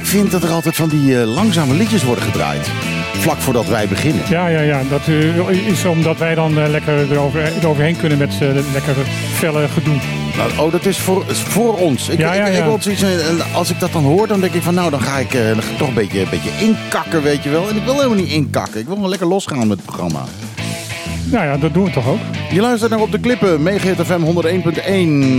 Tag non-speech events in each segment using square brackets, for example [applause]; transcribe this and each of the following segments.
Ik vind dat er altijd van die eh, langzame liedjes worden gedraaid. Vlak voordat wij beginnen. Ja, ja, ja. Dat eh, is omdat wij dan eh, lekker erover, eroverheen kunnen met lekker felle gedoe. Nou, oh, dat is voor, voor ons. Ik, Ja, ja, ik, ik ja. zoiets, als ik dat dan hoor, dan denk ik van nou, dan ga ik, dan ga ik toch een beetje, een beetje inkakken, weet je wel. En ik wil helemaal niet inkakken. Ik wil gewoon lekker losgaan met het programma. Nou ja, dat doen we toch ook. Je luistert naar Op de Klippen, Megahit FM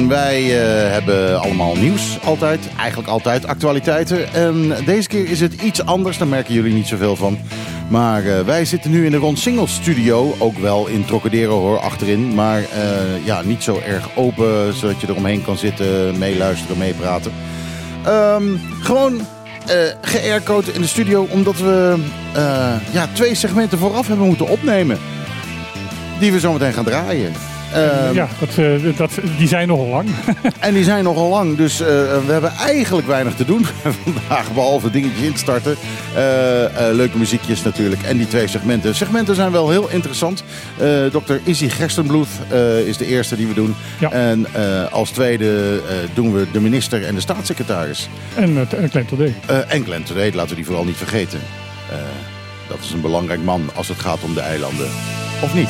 101.1. Wij eh, hebben allemaal nieuws, altijd. Eigenlijk altijd, actualiteiten. En deze keer is het iets anders, daar merken jullie niet zoveel van. Maar eh, wij zitten nu in de Ron Singles studio. Ook wel in Trocadero hoor, achterin. Maar eh, ja, niet zo erg open, zodat je eromheen kan zitten, meeluisteren, meepraten. Ehm, gewoon ge-aircode in de studio, omdat we ja, twee segmenten vooraf hebben moeten opnemen. Die we zo meteen gaan draaien. Ehm, ja, dat, eh, dat, die zijn nogal lang. [laughs] En die zijn nogal lang, dus eh, we hebben eigenlijk weinig te doen [laughs] vandaag. Behalve dingetjes instarten. Eh, leuke muziekjes natuurlijk. En die twee segmenten. Segmenten zijn wel heel interessant. Dr. Izzy Gerstenbloed is de eerste die we doen. Ja. En als tweede doen we de minister en de staatssecretaris. en klein today. Eh en Glenn Today, laten we die vooral niet vergeten. Dat is een belangrijk man als het gaat om de eilanden. Of niet?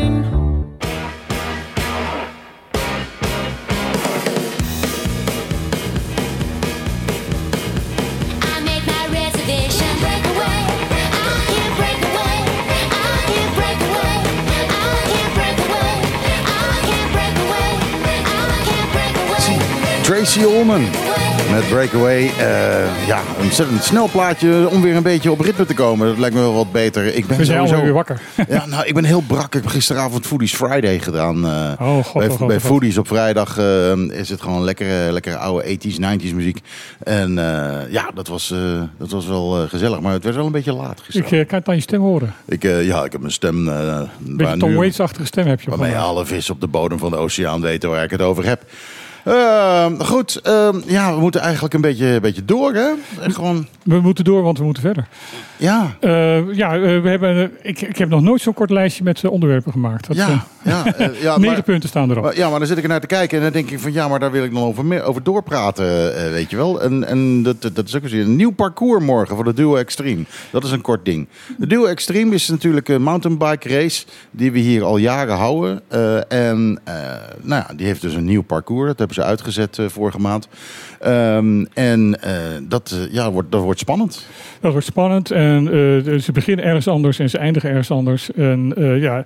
Tracy Ullman. Met Breakaway. Eh, ja, een ontzettend snel plaatje om weer een beetje op ritme te komen. Dat lijkt me wel wat beter. Ik ben We zijn sowieso... weer wakker. [laughs] Ja, nou, ik ben heel brak. Ik heb gisteravond Foodies Friday gedaan. eh, Oh, god, bij oh, god, bij oh, god. Foodies op vrijdag eh, is het gewoon lekkere, lekkere oude 80s, 90s muziek. En ja, dat was, dat was wel gezellig. Maar het werd wel een beetje laat gisteren. Ik kan het aan je stem horen. Ik, ja, ik heb mijn stem... Een beetje Tom Waits-achtige stem heb je. Waarmee alle vis op de bodem van de oceaan weten waar ik het over heb. Ehm, goed, ehm, ja, we moeten eigenlijk een beetje, een beetje door, hè? Gewoon, We moeten door, want we moeten verder. ja, Eh, ja, eh, we hebben, ik, ik heb nog nooit zo'n kort lijstje met eh, onderwerpen gemaakt. Dat, ja, ja, ja, [laughs] negen maar, punten staan erop. maar- ja, maar dan zit ik er naar te kijken en dan denk ik van ja, maar daar wil ik nog over, meer, over doorpraten, weet je wel. En, en dat, dat is ook een nieuw parcours morgen voor de Duo Extreme. Dat is een kort ding. De Duo Extreme is natuurlijk een mountainbike race die we hier al jaren houden. En nou ja, die heeft dus een nieuw parcours. Dat hebben ze uitgezet eh, vorige maand. Ehm, en eh, dat, eh, ja, wordt, dat wordt spannend. Dat wordt spannend. En ze beginnen ergens anders en ze eindigen ergens anders. En ja,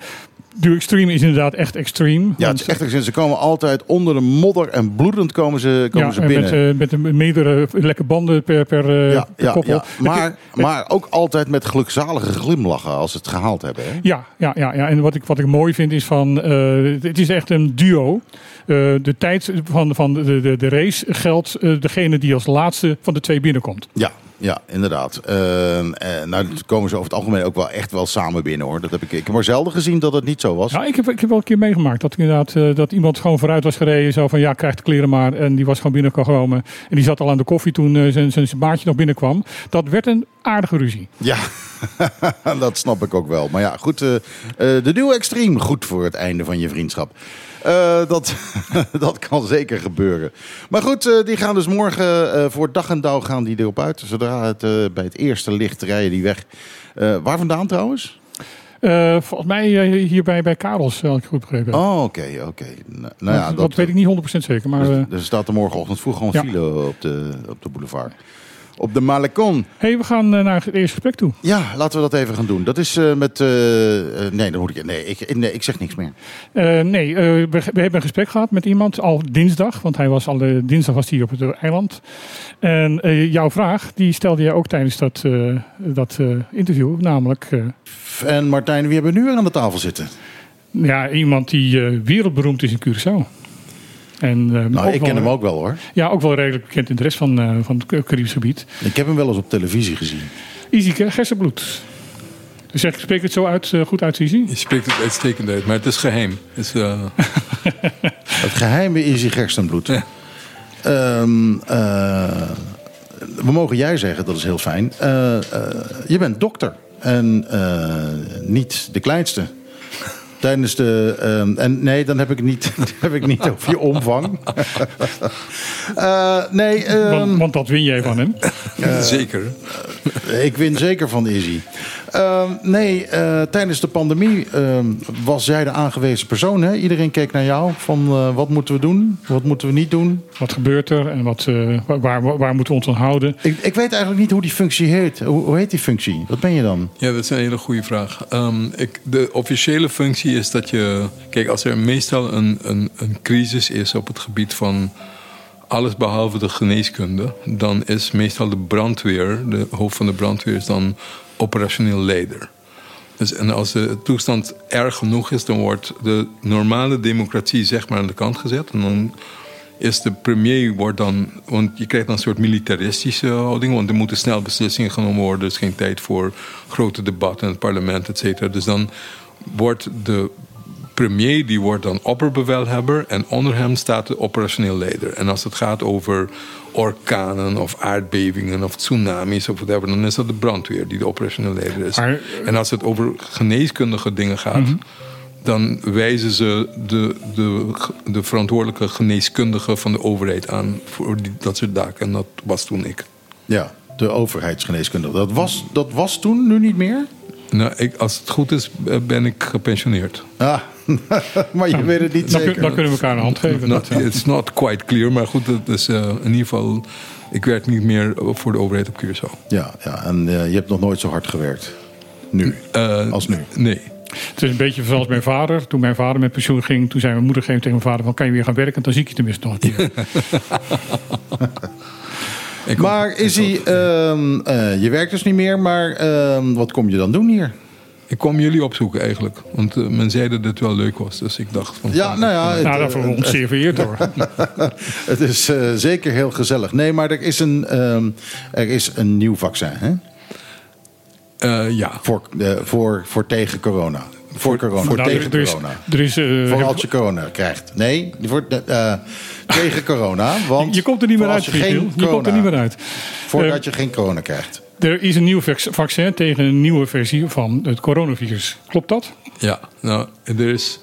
Duo Extreme is inderdaad echt extreme. Ja, het is echt. Ze komen altijd onder de modder en bloedend komen ze, komen ja, ze en binnen. met, met een meerdere lekke banden per, per, ja, per ja, koppel. Maar, maar ook altijd met gelukzalige glimlachen als ze het gehaald hebben. Hè? Ja, ja, ja, ja. en wat ik, wat ik mooi vind is van, eh, het is echt een duo. Eh, de tijd van, van de, de, de race geldt eh, degene die als laatste van de twee binnenkomt. Ja, ja, inderdaad. Eh, nou, dan komen ze over het algemeen ook wel echt wel samen binnen hoor. Dat heb ik, ik heb maar zelden gezien dat het niet zo was. Ja, ik heb, ik heb wel een keer meegemaakt dat inderdaad dat iemand gewoon vooruit was gereden. Zo van ja, krijg de kleren maar. En die was gewoon binnengekomen. En die zat al aan de koffie toen zijn, zijn, nog binnenkwam. Dat werd een aardige ruzie. Ja, [laughs] dat snap ik ook wel. Maar ja, goed. de Duo Extreme, goed voor het einde van je vriendschap. Eh, dat, [laughs] dat kan zeker gebeuren. Maar goed, eh, die gaan dus morgen eh, voor dag en dauw gaan die erop uit. Zodra het bij het eerste licht rijden die weg. Waar vandaan trouwens? Volgens mij eh, hier bij, Karels, als ik goed begrepen heb. Oh, oké, oké. Nou, nou ja, dat, dat weet ik niet 100% zeker. Maar Dus, dus er staat er morgenochtend vroeg gewoon Ja. file op de, op de boulevard. Op de Malecon. hey, we gaan eh, naar het eerste gesprek toe. Ja, laten we dat even gaan doen. Dat is eh, met... eh, nee, dan moet ik... Nee ik, nee, ik zeg niks meer. Nee, we, we hebben een gesprek gehad met iemand al dinsdag. Want hij was al dinsdag was hij op het eiland. En jouw vraag, die stelde jij ook tijdens dat, dat interview. Namelijk, En Martijn, wie hebben we nu weer aan de tafel zitten? ja, iemand die wereldberoemd is in Curaçao. En, eh, Nou, ik wel- ken hem ook wel hoor. Ja, ook wel redelijk bekend in de rest van, eh, van het Caribisch gebied. Ik heb hem wel eens op televisie gezien. Isike Gersenbloed. Dus zeg, spreek het zo uit, eh, goed uit, Izzy? Je spreekt het uitstekend uit, maar het is geheim. Het is, eh, [laughs] Het geheime is je gerstenbloed. Ja. Ehm, eh, we mogen jij zeggen, dat is heel fijn. Eh, eh, je bent dokter en eh, niet de kleinste. Tijdens de. ehm, en nee, dan heb ik het niet, [laughs] heb ik niet over je omvang. [laughs] Eh, nee, ehm, Want, want dat win jij van hem. [laughs] zeker. ik win zeker van Izzy. Ehm, nee, eh, tijdens de pandemie ehm, was jij de aangewezen persoon. Hè? Iedereen keek naar jou van eh, wat moeten we doen, wat moeten we niet doen. Wat gebeurt er en wat, eh, waar, waar, waar moeten we ons aan houden? Ik, ik weet eigenlijk niet hoe die functie heet. Hoe, hoe heet die functie? Wat ben je dan? Ja, dat is een hele goede vraag. Ehm, ik, de officiële functie is dat je. Kijk, als er meestal een, een, een crisis is op het gebied van alles behalve de geneeskunde, dan is meestal de brandweer, de hoofd van de brandweer, is dan operationeel leider. Dus, en als de toestand erg genoeg is, dan wordt de normale democratie zeg maar aan de kant gezet. En dan is de premier wordt dan, want je krijgt dan een soort militaristische houding, want er moeten snel beslissingen genomen worden. Er is geen tijd voor grote debatten in het parlement, et cetera. Dus dan wordt de premier die wordt dan opperbevelhebber en onder hem staat de operationeel leider. En als het gaat over orkanen of aardbevingen of tsunamis of whatever, dan is dat de brandweer die de operationeel leider is. Maar- en als het over geneeskundige dingen gaat, dan wijzen ze de, de, de verantwoordelijke geneeskundige van de overheid aan voor die, dat soort taken. En dat was toen ik. Ja, de overheidsgeneeskundige. Dat was, dat was toen, nu niet meer? Nou, ik, als het goed is, ben ik gepensioneerd. Ah, [laughs] maar je weet het niet Dan, kun- zeker. dan kunnen we elkaar een hand geven. Not, it's not quite clear, maar goed, het is eh, in ieder geval. Ik werk niet meer voor de overheid op Curaçao. Ja, ja en eh, je hebt nog nooit zo hard gewerkt. Nu, Eh, als nu. Nee. Het is een beetje zoals mijn vader. Toen mijn vader met pensioen ging, toen zei mijn moeder tegen mijn vader: van, Kan je weer gaan werken? Dan zie ik je tenminste nog een keer. [laughs] Ik kom- Maar is hij, ehm, eh, je werkt dus niet meer, maar ehm, wat kom je dan doen hier? Ik kwam jullie opzoeken eigenlijk. Want eh, men zei dat het wel leuk was. Dus ik dacht van... Ja, nou ja, het, nou, dat eh, ons zeer vereerd hoor. [laughs] het is eh, zeker heel gezellig. Nee, maar er is een, ehm, er is een nieuw vaccin hè? Eh, ja. Voor, eh, voor, voor tegen corona. Voor corona. Voor Nou, tegen er is, corona. er is, eh, Voor als je corona krijgt. Nee, voor, eh, tegen corona. Want je komt er niet meer voor uit, je geen. Je komt er corona- niet meer uit. Voordat je geen corona krijgt. Er is een nieuw vac- vaccin tegen een nieuwe versie van het coronavirus. Klopt dat? Ja, nou, er is...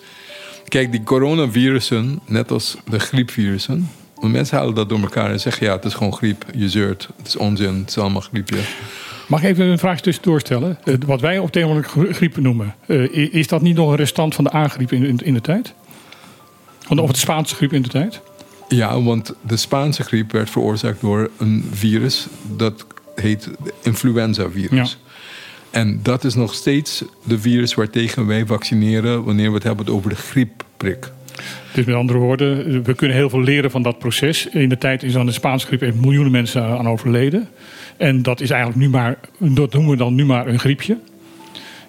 Kijk, die coronavirussen, net als de griepvirussen... mensen halen dat door elkaar en zeggen... ja, het is gewoon griep, je zeurt, het is onzin, het is allemaal griepje. Mag ik even een vraag tussendoor stellen? Wat wij op tegenwoordig gr- griep noemen. eh, is dat niet nog een restant van de aangriep in, in, in de tijd? Van Of de Spaanse griep in de tijd? Ja, want de Spaanse griep werd veroorzaakt door een virus... dat heet influenza-virus. Ja. En dat is nog steeds de virus waartegen wij vaccineren... wanneer we het hebben over de griepprik. Dus met andere woorden, we kunnen heel veel leren van dat proces. In de tijd is aan de Spaanse griep miljoenen mensen aan overleden. En dat is eigenlijk nu maar, dat noemen we dan nu maar een griepje.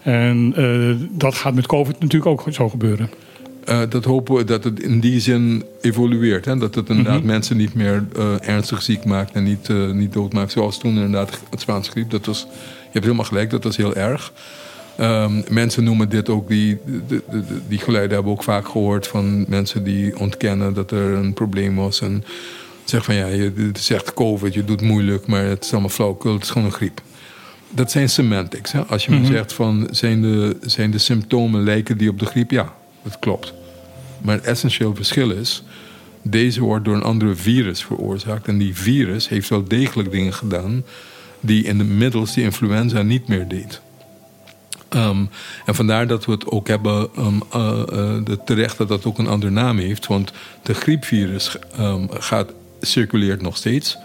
En eh, dat gaat met COVID natuurlijk ook zo gebeuren. Eh, dat hopen we dat het in die zin evolueert. Hè? Dat het inderdaad Mhm. mensen niet meer eh, ernstig ziek maakt en niet, eh, niet doodmaakt. Zoals toen inderdaad het Spaanse griep. Dat was, je hebt helemaal gelijk, dat was heel erg. Ehm, mensen noemen dit ook, die, de- die geluiden hebben we ook vaak gehoord van mensen die ontkennen dat er een probleem was. En zeggen van ja, je, het is echt COVID, je doet moeilijk, maar het is allemaal flauwekul, het is gewoon een griep. Dat zijn semantics. Hè? Als je me zegt van zijn de, zijn de symptomen lijken die op de griep, ja, dat klopt. Maar het essentieel verschil is, deze wordt door een andere virus veroorzaakt. En die virus heeft wel degelijk dingen gedaan die in de middels die influenza niet meer deed. Ehm, en vandaar dat we het ook hebben, um, uh, terecht dat dat ook een andere naam heeft. Want de griepvirus um, gaat, circuleert nog steeds.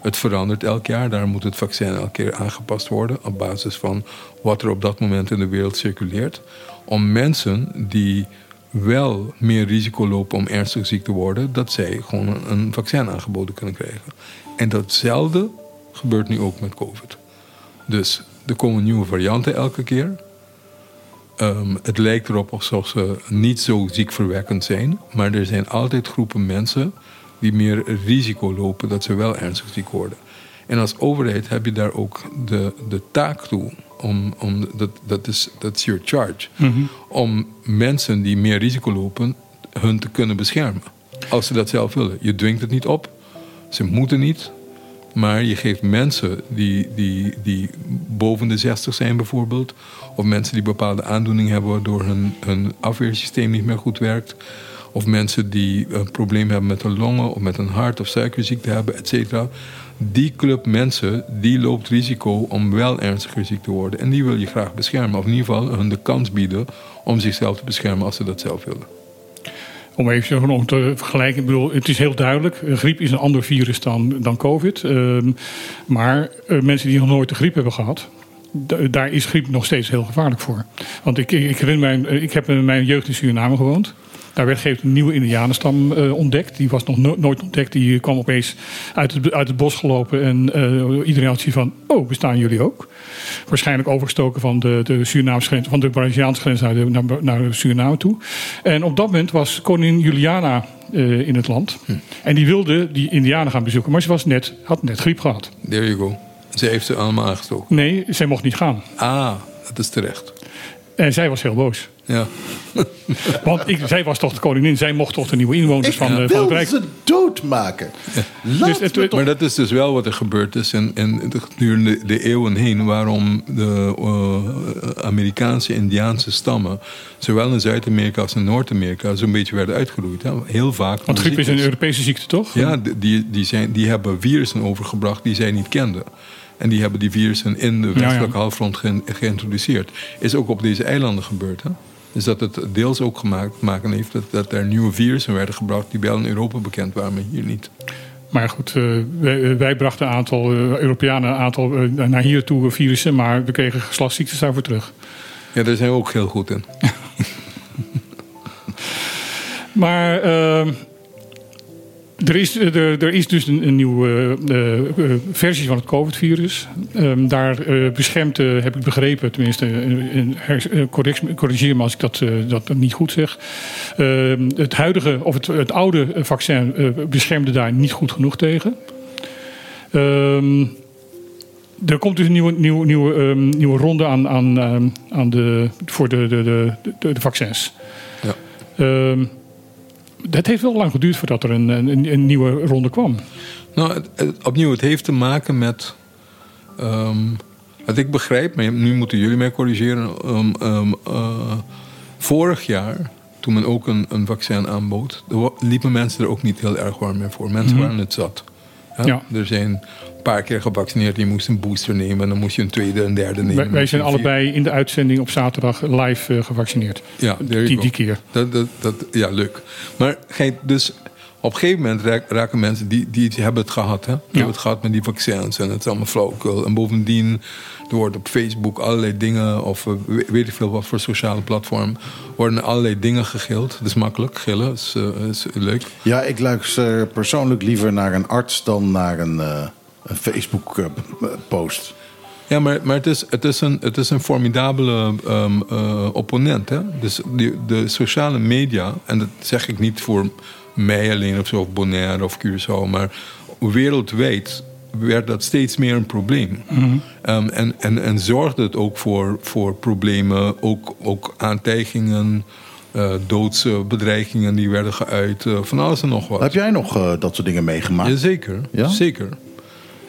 Het verandert elk jaar. Daar moet het vaccin elke keer aangepast worden. Op basis van wat er op dat moment in de wereld circuleert. Om mensen die wel meer risico lopen om ernstig ziek te worden, dat zij gewoon een, vaccin aangeboden kunnen krijgen. En datzelfde gebeurt nu ook met COVID. Dus er komen nieuwe varianten elke keer. Ehm, het lijkt erop alsof ze niet zo ziekverwekkend zijn, maar er zijn altijd groepen mensen die meer risico lopen dat ze wel ernstig ziek worden. En als overheid heb je daar ook de, de taak toe om, om, dat, dat, is, dat is your charge. Om mensen die meer risico lopen, hun te kunnen beschermen. Als ze dat zelf willen. Je dwingt het niet op. Ze moeten niet. Maar je geeft mensen die, die, die boven de 60 zijn bijvoorbeeld... of mensen die bepaalde aandoening hebben... waardoor hun, hun afweersysteem niet meer goed werkt... of mensen die een probleem hebben met hun longen... of met een hart- of suikerziekte hebben, et cetera... die club mensen, die loopt risico om wel ernstiger ziek te worden. En die wil je graag beschermen. Of in ieder geval hun de kans bieden om zichzelf te beschermen... als ze dat zelf willen. Om even om te vergelijken, ik bedoel, het is heel duidelijk. Griep is een ander virus dan, dan COVID. Ehm, maar eh, mensen die nog nooit de griep hebben gehad, daar is griep nog steeds heel gevaarlijk voor. Want ik, ik, herinner mij, eh, ik heb in mijn jeugd in Suriname gewoond. Daar werd een nieuwe Indianenstam eh, ontdekt. Die was nog no- nooit ontdekt. Die kwam opeens uit het, uit het bos gelopen. En eh, iedereen had zoiets van: Oh, bestaan jullie ook? Waarschijnlijk overgestoken van de, de Surinaamse grens, van de Braziliaanse grens naar, de, naar, naar Suriname toe. En op dat moment was koningin Juliana eh, in het land. En die wilde die Indianen gaan bezoeken. Maar ze was net, had net griep gehad. There you go. Ze heeft ze allemaal aangestoken. Nee, zij mocht niet gaan. Ah, dat is terecht. En zij was heel boos. Ja. [laughs] Want ik, zij was toch de koningin. Zij mocht toch de nieuwe inwoners Ik van, eh, van wil het Rijk. ze doodmaken. Laat Dus het- me toch- Maar dat is dus wel wat er gebeurd is en, en de- gedurende de eeuwen heen... waarom de eh, Amerikaanse Indiaanse stammen... zowel in Zuid-Amerika als in Noord-Amerika... zo'n beetje werden uitgeroeid. Hè? Heel vaak. Want griep is een Europese ziekte, toch? Ja, die, die, zijn, die hebben virussen overgebracht die zij niet kenden. En die hebben die virussen in de westelijke ja. halfrond ge- geïntroduceerd. Is ook op deze eilanden gebeurd. Hè? Dus dat het deels ook gemaakt maken heeft dat, dat er nieuwe virussen werden gebracht... die wel in Europa bekend waren, maar hier niet. Maar goed, eh, wij, wij brachten een aantal eh, Europeanen een aantal eh, naar hier toe virussen. Maar we kregen geslachtsziektes daarvoor terug. Ja, daar zijn we ook heel goed in. [laughs] Maar ehm, er, is, er, er is dus een, een nieuwe eh, eh, versie van het COVID-virus. Ehm, daar eh, beschermt, eh, heb ik begrepen, tenminste, eh, eh, corrigeer me als ik dat, eh, dat niet goed zeg. Ehm, het huidige, of het, het oude vaccin eh, beschermde daar niet goed genoeg tegen. Ehm, er komt dus een nieuwe, nieuwe, nieuwe, nieuwe ronde aan, aan, aan de, voor de, de, de, de, de vaccins. Ja. Het heeft wel lang geduurd voordat er een, een, een nieuwe ronde kwam. Nou, het- het- opnieuw, het heeft te maken met. ehm, wat ik begrijp, maar nu moeten jullie mij corrigeren. ehm, ehm, eh, vorig jaar, toen men ook een, een vaccin aanbood, liepen mensen er ook niet heel erg warm mee voor. Mensen waren het zat. Ja? Ja. Er zijn paar keer gevaccineerd, je moest een booster nemen, en dan moest je een tweede en derde nemen. Wij, zijn een allebei in de uitzending op zaterdag live eh, gevaccineerd. Ja, Die, die keer. Dat, dat, dat, ja, leuk. Maar gij, dus op een gegeven moment raken mensen die, die hebben het gehad. Hè? Die hebben het gehad met die vaccins en het is allemaal flauwekul. En bovendien, er wordt op Facebook allerlei dingen, of eh, we- weet ik veel wat voor sociale platform, worden allerlei dingen gegild. Dat is makkelijk, gillen, is, eh, is leuk. Ja, ik luister persoonlijk liever naar een arts dan naar een, eh, een Facebook-post. Ja, maar, maar het, is, het, is een, het is een formidabele ehm, eh, opponent. Hè? Dus die, de sociale media, en dat zeg ik niet voor mij alleen of zo, of Bonaire of Curaçao, maar wereldwijd werd dat steeds meer een probleem. Ehm, en, en, en zorgde het ook voor, voor problemen, ook, ook aantijgingen, eh doodsbedreigingen die werden geuit, eh, van alles en nog wat. Heb jij nog eh, dat soort dingen meegemaakt? Jazeker, Ja? zeker.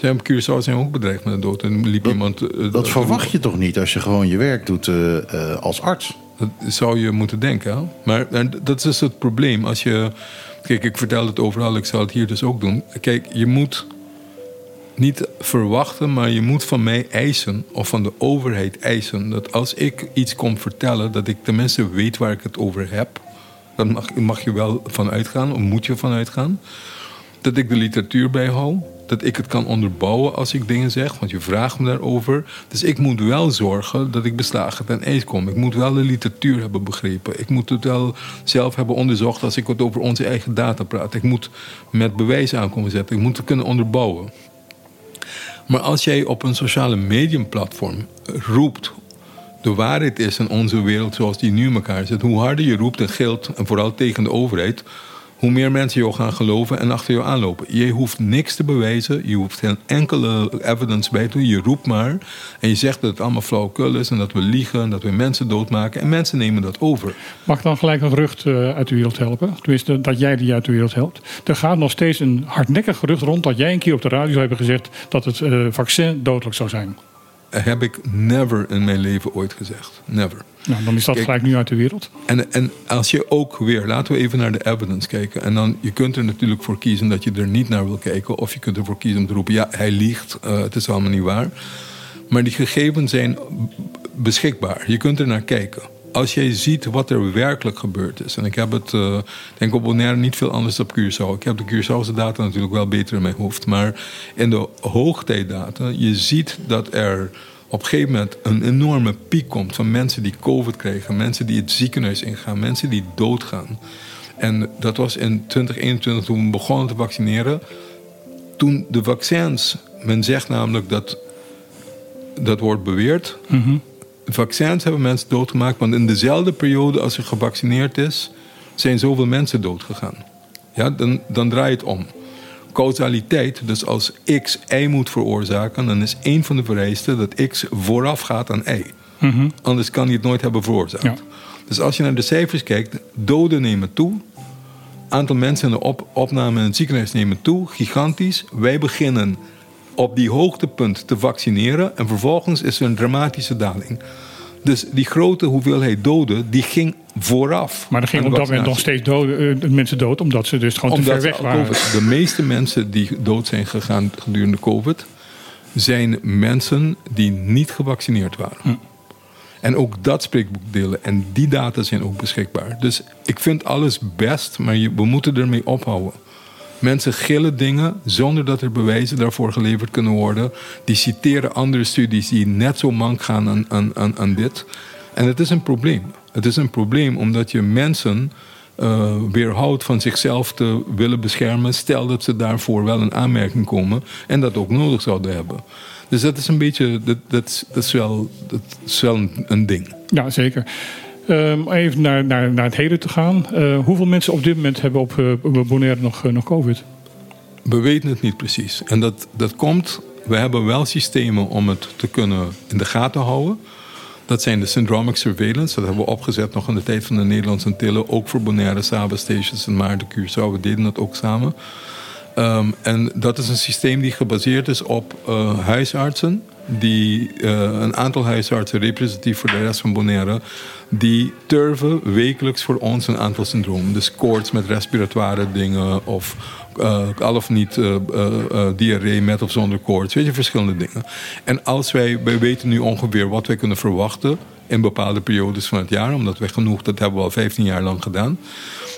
Zijn op Curaçao zijn ook bedreigd met de dood. En liep iemand... eh, Dat verwacht je toch niet als je gewoon je werk doet eh, eh, als arts? Dat zou je moeten denken. Hè? Maar en dat is dus het probleem. Als je, kijk, ik vertel het overal, ik zal het hier dus ook doen. Kijk, je moet niet verwachten, maar je moet van mij eisen, of van de overheid eisen, dat als ik iets kom vertellen, dat ik tenminste weet waar ik het over heb. Daar mag, mag je wel van uitgaan, of moet je van uitgaan. Dat ik de literatuur bijhoud. Dat ik het kan onderbouwen als ik dingen zeg, want je vraagt me daarover. Dus ik moet wel zorgen dat ik beslagen ten ijs kom. Ik moet wel de literatuur hebben begrepen. Ik moet het wel zelf hebben onderzocht als ik wat over onze eigen data praat. Ik moet met bewijs aankomen zetten. Ik moet het kunnen onderbouwen. Maar als jij op een sociale mediumplatform roept. De waarheid is in onze wereld zoals die nu in elkaar zit. Hoe harder je roept en gilt, en vooral tegen de overheid. Hoe meer mensen jou gaan geloven en achter jou aanlopen. Je hoeft niks te bewijzen, je hoeft geen enkele evidence bij te doen. Je roept maar en je zegt dat het allemaal flauwekul is en dat we liegen en dat we mensen doodmaken. En mensen nemen dat over. Mag ik dan gelijk een gerucht eh, uit de wereld helpen? Tenminste, dat jij die uit de wereld helpt. Er gaat nog steeds een hardnekkig gerucht rond dat jij een keer op de radio zou hebben gezegd dat het eh, vaccin dodelijk zou zijn. Heb ik never in mijn leven ooit gezegd. Never. Nou, dan is dat Kijk, gelijk nu uit de wereld. En, en als je ook weer, laten we even naar de evidence kijken. En dan, je kunt er natuurlijk voor kiezen dat je er niet naar wil kijken. Of je kunt ervoor kiezen om te roepen, ja, hij liegt. eh, het is allemaal niet waar. Maar die gegevens zijn beschikbaar. Je kunt er naar kijken. Als jij ziet wat er werkelijk gebeurd is. En ik heb het, eh, denk op Bonaire niet veel anders dan op Curaçao. Ik heb de Curaçaose data natuurlijk wel beter in mijn hoofd. Maar in de hoogtijddata, je ziet dat er op een gegeven moment een enorme piek komt van mensen die COVID krijgen, mensen die het ziekenhuis ingaan, mensen die doodgaan. En dat was in 2021 toen we begonnen te vaccineren. Toen de vaccins, men zegt namelijk dat dat wordt beweerd. Vaccins hebben mensen doodgemaakt, want in dezelfde periode als er gevaccineerd is, zijn zoveel mensen doodgegaan. Ja, dan, dan draai je het om. Causaliteit, dus als X Y moet veroorzaken, dan is één van de vereisten dat X vooraf gaat aan Y. Anders kan hij het nooit hebben veroorzaakt. Ja. Dus als je naar de cijfers kijkt, doden nemen toe. Aantal mensen in de op, opname in het ziekenhuis nemen toe, gigantisch. Wij beginnen op die hoogtepunt te vaccineren en vervolgens is er een dramatische daling. Dus die grote hoeveelheid doden, die ging vooraf. Maar er gingen op dat moment nog steeds doden, eh, mensen dood, omdat ze dus gewoon te ver weg waren. COVID, de meeste mensen die dood zijn gegaan gedurende COVID, zijn mensen die niet gevaccineerd waren. Hm. En ook dat spreekboekdelen en die data zijn ook beschikbaar. Dus ik vind alles best, maar we moeten ermee ophouden. Mensen gillen dingen zonder dat er bewijzen daarvoor geleverd kunnen worden. Die citeren andere studies die net zo mank gaan aan, aan, aan, dit. En het is een probleem. Het is een probleem omdat je mensen eh, weerhoudt van zichzelf te willen beschermen. Stel dat ze daarvoor wel in aanmerking komen en dat ook nodig zouden hebben. Dus dat is een beetje, dat, dat, dat is wel, dat is wel een, een ding. Ja, zeker. Ehm, even naar, naar, naar het heden te gaan. Eh, hoeveel mensen op dit moment hebben op, eh, Bonaire nog, eh, nog COVID? We weten het niet precies. En dat, dat komt, we hebben wel systemen om het te kunnen in de gaten houden. Dat zijn de syndromic surveillance. Dat hebben we opgezet nog in de tijd van de Nederlandse Antillen. Ook voor Bonaire, Saba Stations en Maarten, Curaçao. We deden dat ook samen. Ehm, en dat is een systeem die gebaseerd is op eh, huisartsen. Die, eh, een aantal huisartsen, representatief voor de rest van Bonaire, die turven wekelijks voor ons een aantal syndromen. Dus koorts met respiratoire dingen of eh, al of niet diarree met of zonder koorts. Weet je, verschillende dingen. En als wij, wij weten nu ongeveer wat wij kunnen verwachten in bepaalde periodes van het jaar, omdat wij genoeg, dat hebben we al 15 jaar lang gedaan.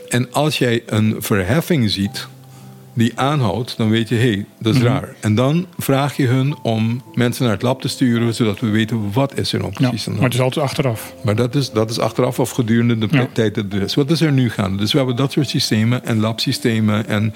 En als jij een verheffing ziet die aanhoudt, dan weet je, hé, hey, dat is raar. En dan vraag je hun om mensen naar het lab te sturen, zodat we weten wat is er nou Ja, precies aan de maar het is altijd achteraf. Maar dat is, dat is achteraf of gedurende de Ja. tijd dat er is. Wat is er nu gaande? Dus we hebben dat soort systemen en labsystemen. En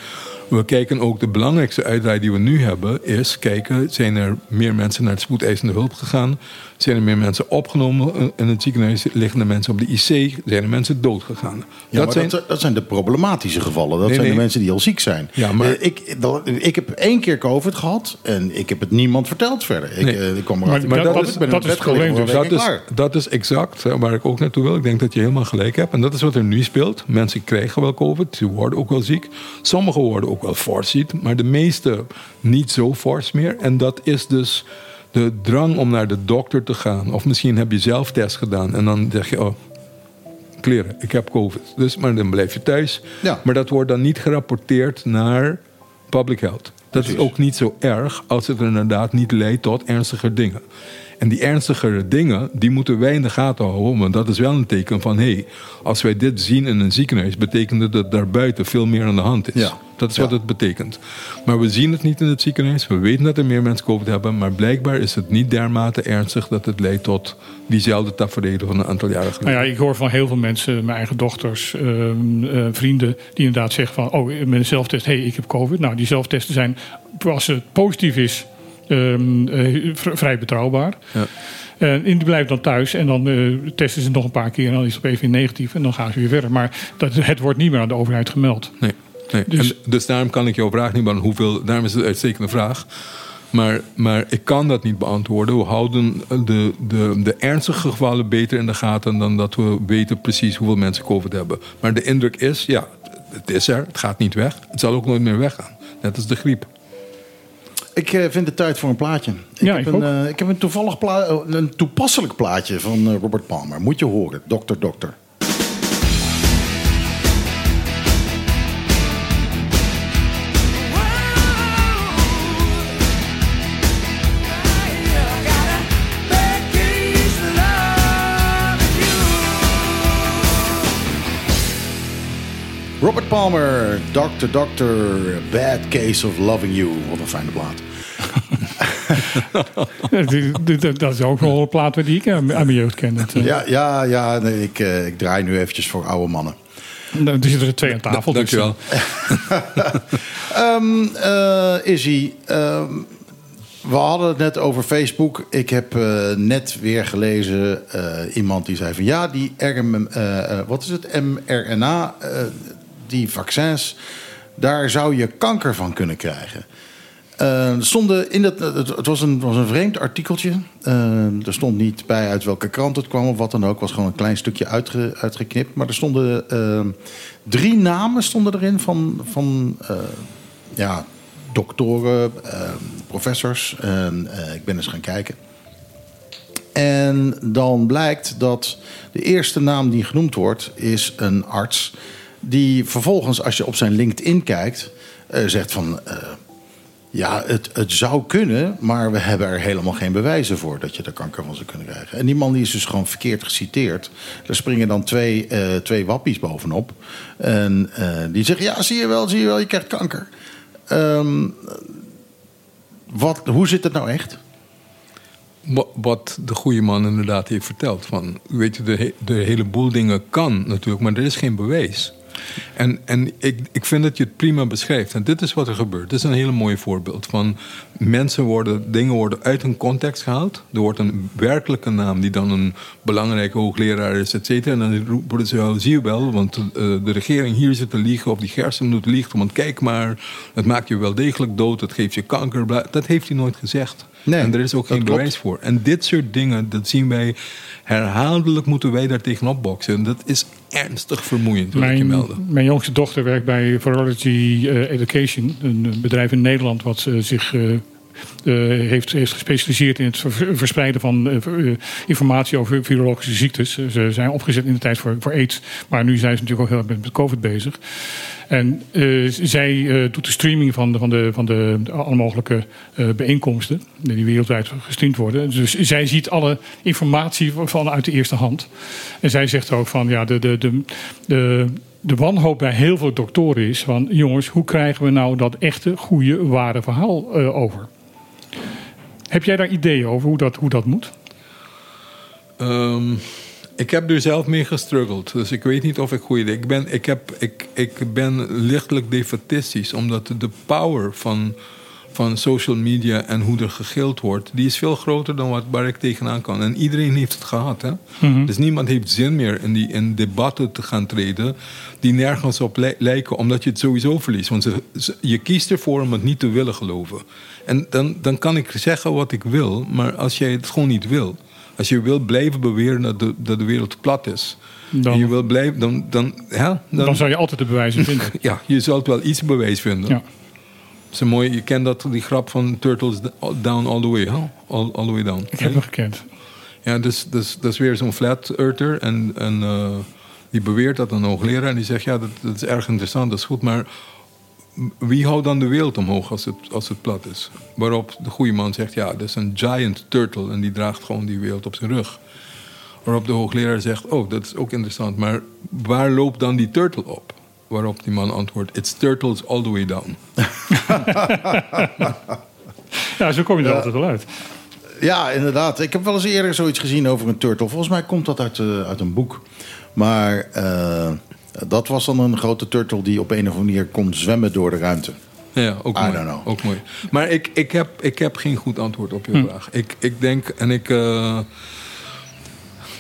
we kijken ook, de belangrijkste uitdraai die we nu hebben... is kijken, zijn er meer mensen naar het spoedeisende hulp gegaan? Zijn er meer mensen opgenomen in het ziekenhuis? Liggen er mensen op de IC? Zijn er mensen dood gegaan? Ja, dat maar zijn, dat, dat zijn de problematische gevallen. Dat Nee, zijn de mensen die al ziek zijn. Ja, maar- Eh, ik, dat- ik heb één keer COVID gehad en ik heb het niemand verteld verder. Ik, Nee. eh, ik kwam Maar erachter. dat- is- dat is het probleem dat, is, dat is exact waar ik ook naartoe wil. Ik denk dat je helemaal gelijk hebt. En dat is wat er nu speelt. Mensen krijgen wel COVID, ze worden ook wel ziek. Sommigen worden ook wel fors ziek, maar de meeste niet zo fors meer. En dat is dus de drang om naar de dokter te gaan. Of misschien heb je zelf test gedaan en dan zeg je... Oh, kleren, ik heb COVID. Dus, maar dan blijf je thuis. Ja. Maar dat wordt dan niet gerapporteerd naar public health. Dat is ook niet zo erg als het er inderdaad niet leidt tot ernstiger dingen. En die ernstigere dingen, die moeten wij in de gaten houden. Want dat is wel een teken van, hé, hey, als wij dit zien in een ziekenhuis... betekent het dat daarbuiten veel meer aan de hand is. Ja. Dat is wat het betekent. Maar we zien het niet in het ziekenhuis. We weten dat er meer mensen COVID hebben. Maar blijkbaar is het niet dermate ernstig... dat het leidt tot diezelfde tafereelen van een aantal jaren geleden. Nou ja, ik hoor van heel veel mensen, mijn eigen dochters, ehm, eh, vrienden, die inderdaad zeggen van, oh, met een zelftest, hé, hey, ik heb COVID. Nou, die zelftesten zijn, als het positief is, ehm, eh, vrij betrouwbaar. Ja. En die blijft dan thuis en dan eh, testen ze nog een paar keer en dan is het opeens weer negatief en dan gaan ze weer verder. Maar dat, het wordt niet meer aan de overheid gemeld. Nee. nee. Dus- En dus daarom kan ik jouw vraag niet beantwoorden. Hoeveel, daarom is het een uitstekende vraag. Maar, maar ik kan dat niet beantwoorden. We houden de, de, de ernstige gevallen beter in de gaten dan dat we weten precies hoeveel mensen COVID hebben. Maar de indruk is, ja, het is er. Het gaat niet weg. Het zal ook nooit meer weggaan. Net als de griep. Ik eh, vind het tijd voor een plaatje. Ik, Ja, heb, ik een, eh, ik heb een, toevallig pla- eh, een toepasselijk plaatje van Robert Palmer. Moet je horen, dokter, dokter. Robert Palmer, dokter, dokter, bad case of loving you. Wat een fijne plaat. [laughs] Dat is ook wel een plaat die ik aan mijn jeugd ken. Eh, Ja, ja, ja nee, ik, eh, ik draai nu eventjes voor oude mannen. Er zitten er twee aan tafel. dus, Dankjewel. [laughs] Ehm eh, Izzy, ehm, we hadden het net over Facebook. Ik heb eh, net weer gelezen eh, iemand die zei van ja, die RM, eh, eh, wat is het, mRNA, eh, die vaccins, daar zou je kanker van kunnen krijgen. Eh, stonden in dat, het, was, een, was een vreemd artikeltje. Eh, er stond niet bij uit welke krant het kwam of wat dan ook. Het was gewoon een klein stukje uitge, uitgeknipt. Maar er stonden eh, drie namen stonden erin van, van eh, ja, doktoren, eh, professors. Eh, ik ben eens gaan kijken. En dan blijkt dat de eerste naam die genoemd wordt, is een arts. Die vervolgens, als je op zijn LinkedIn kijkt, eh, zegt van. eh, ja, het, het zou kunnen, maar we hebben er helemaal geen bewijzen voor dat je er kanker van zou kunnen krijgen. En die man die is dus gewoon verkeerd geciteerd. Er springen dan twee, eh, twee wappies bovenop. En die zeggen: Ja, zie je wel, zie je wel, je krijgt kanker. Ehm, wat, hoe zit het nou echt? Wa- Wat de goede man inderdaad heeft verteld. Van, weet je, de, he- de dingen kan natuurlijk, maar er is geen bewijs. En, en ik, ik vind dat je het prima beschrijft. En dit is wat er gebeurt. Dit is een hele mooie voorbeeld. Van mensen worden, dingen worden uit hun context gehaald. Er wordt een werkelijke naam die dan een belangrijke hoogleraar is, et. En dan roepen ze, "Oh, zie je wel, want eh, de regering hier zit te liegen. Of die Gerstenbloed liegt. Want kijk maar, het maakt je wel degelijk dood. Het geeft je kanker. bla." Dat heeft hij nooit gezegd. Nee, en er is ook geen klopt. bewijs voor. En dit soort dingen, dat zien wij herhaaldelijk moeten wij daar tegenop boksen. En dat is ernstig vermoeiend, wil ik je melden. mijn jongste dochter werkt bij Virology eh, Education, een eh, bedrijf in Nederland wat eh, zich heeft, heeft gespecialiseerd in het ver- verspreiden van eh, eh, informatie over virologische ziektes. Eh, Ze zijn opgezet in de tijd voor, voor AIDS, maar nu zijn ze natuurlijk ook heel erg met, COVID bezig. En eh, zij eh, doet de streaming van de, van de, van de, alle mogelijke eh, bijeenkomsten die wereldwijd gestreamd worden. Dus zij ziet alle informatie vanuit de eerste hand. En zij zegt ook van ja, de, de, de, de, wanhoop bij heel veel doktoren is van jongens, hoe krijgen we nou dat echte, goede, ware verhaal eh, over? Heb jij daar ideeën over hoe dat, hoe dat moet? Ehm, ik heb er zelf mee gestruggeld. Dus ik weet niet of ik goede ik ben. Ik, heb, ik, ik ben lichtelijk defatistisch. Omdat de power van, van social media en hoe er gegild wordt... die is veel groter dan wat, waar ik tegenaan kan. En iedereen heeft het gehad. Hè? Dus niemand heeft zin meer in, die, in debatten te gaan treden... die nergens op li- lijken, omdat je het sowieso verliest. Want ze, ze- je kiest ervoor om het niet te willen geloven. En dan, dan kan ik zeggen wat ik wil... maar als jij het gewoon niet wil... Als je wil blijven beweren dat de, dat de wereld plat is. Dan- en je wil blijven, dan, dan, ja, dan, Dan zou je altijd de bewijzen vinden. [laughs] ja, je zult wel iets bewijs vinden. Ja. Is een mooie, je kent dat, die grap van Turtles down all the way. Huh? All, all the way down. Ik heb hem gekend. Ja, dus, dus dat is weer zo'n flat earther. En, en eh, die beweert dat een hoogleraar. En die zegt, ja, dat, dat is erg interessant, dat is goed. Maar wie houdt dan de wereld omhoog als het, als het plat is? Waarop de goede man zegt, ja, dat is een giant turtle. En die draagt gewoon die wereld op zijn rug. Waarop de hoogleraar zegt, oh, dat is ook interessant. Maar waar loopt dan die turtle op? Waarop die man antwoordt, it's turtles all the way down. [laughs] Ja, zo kom je er altijd wel uit. Ja, inderdaad. Ik heb wel eens eerder zoiets gezien over een turtle. Volgens mij komt dat uit, eh, uit een boek. Maar eh, dat was dan een grote turtle die op een of andere manier kon zwemmen door de ruimte. Ja, ook I mooi. don't know. Ook mooi. Maar ik, ik, heb, ik heb geen goed antwoord op je Hm. vraag. Ik, ik denk, en ik. eh,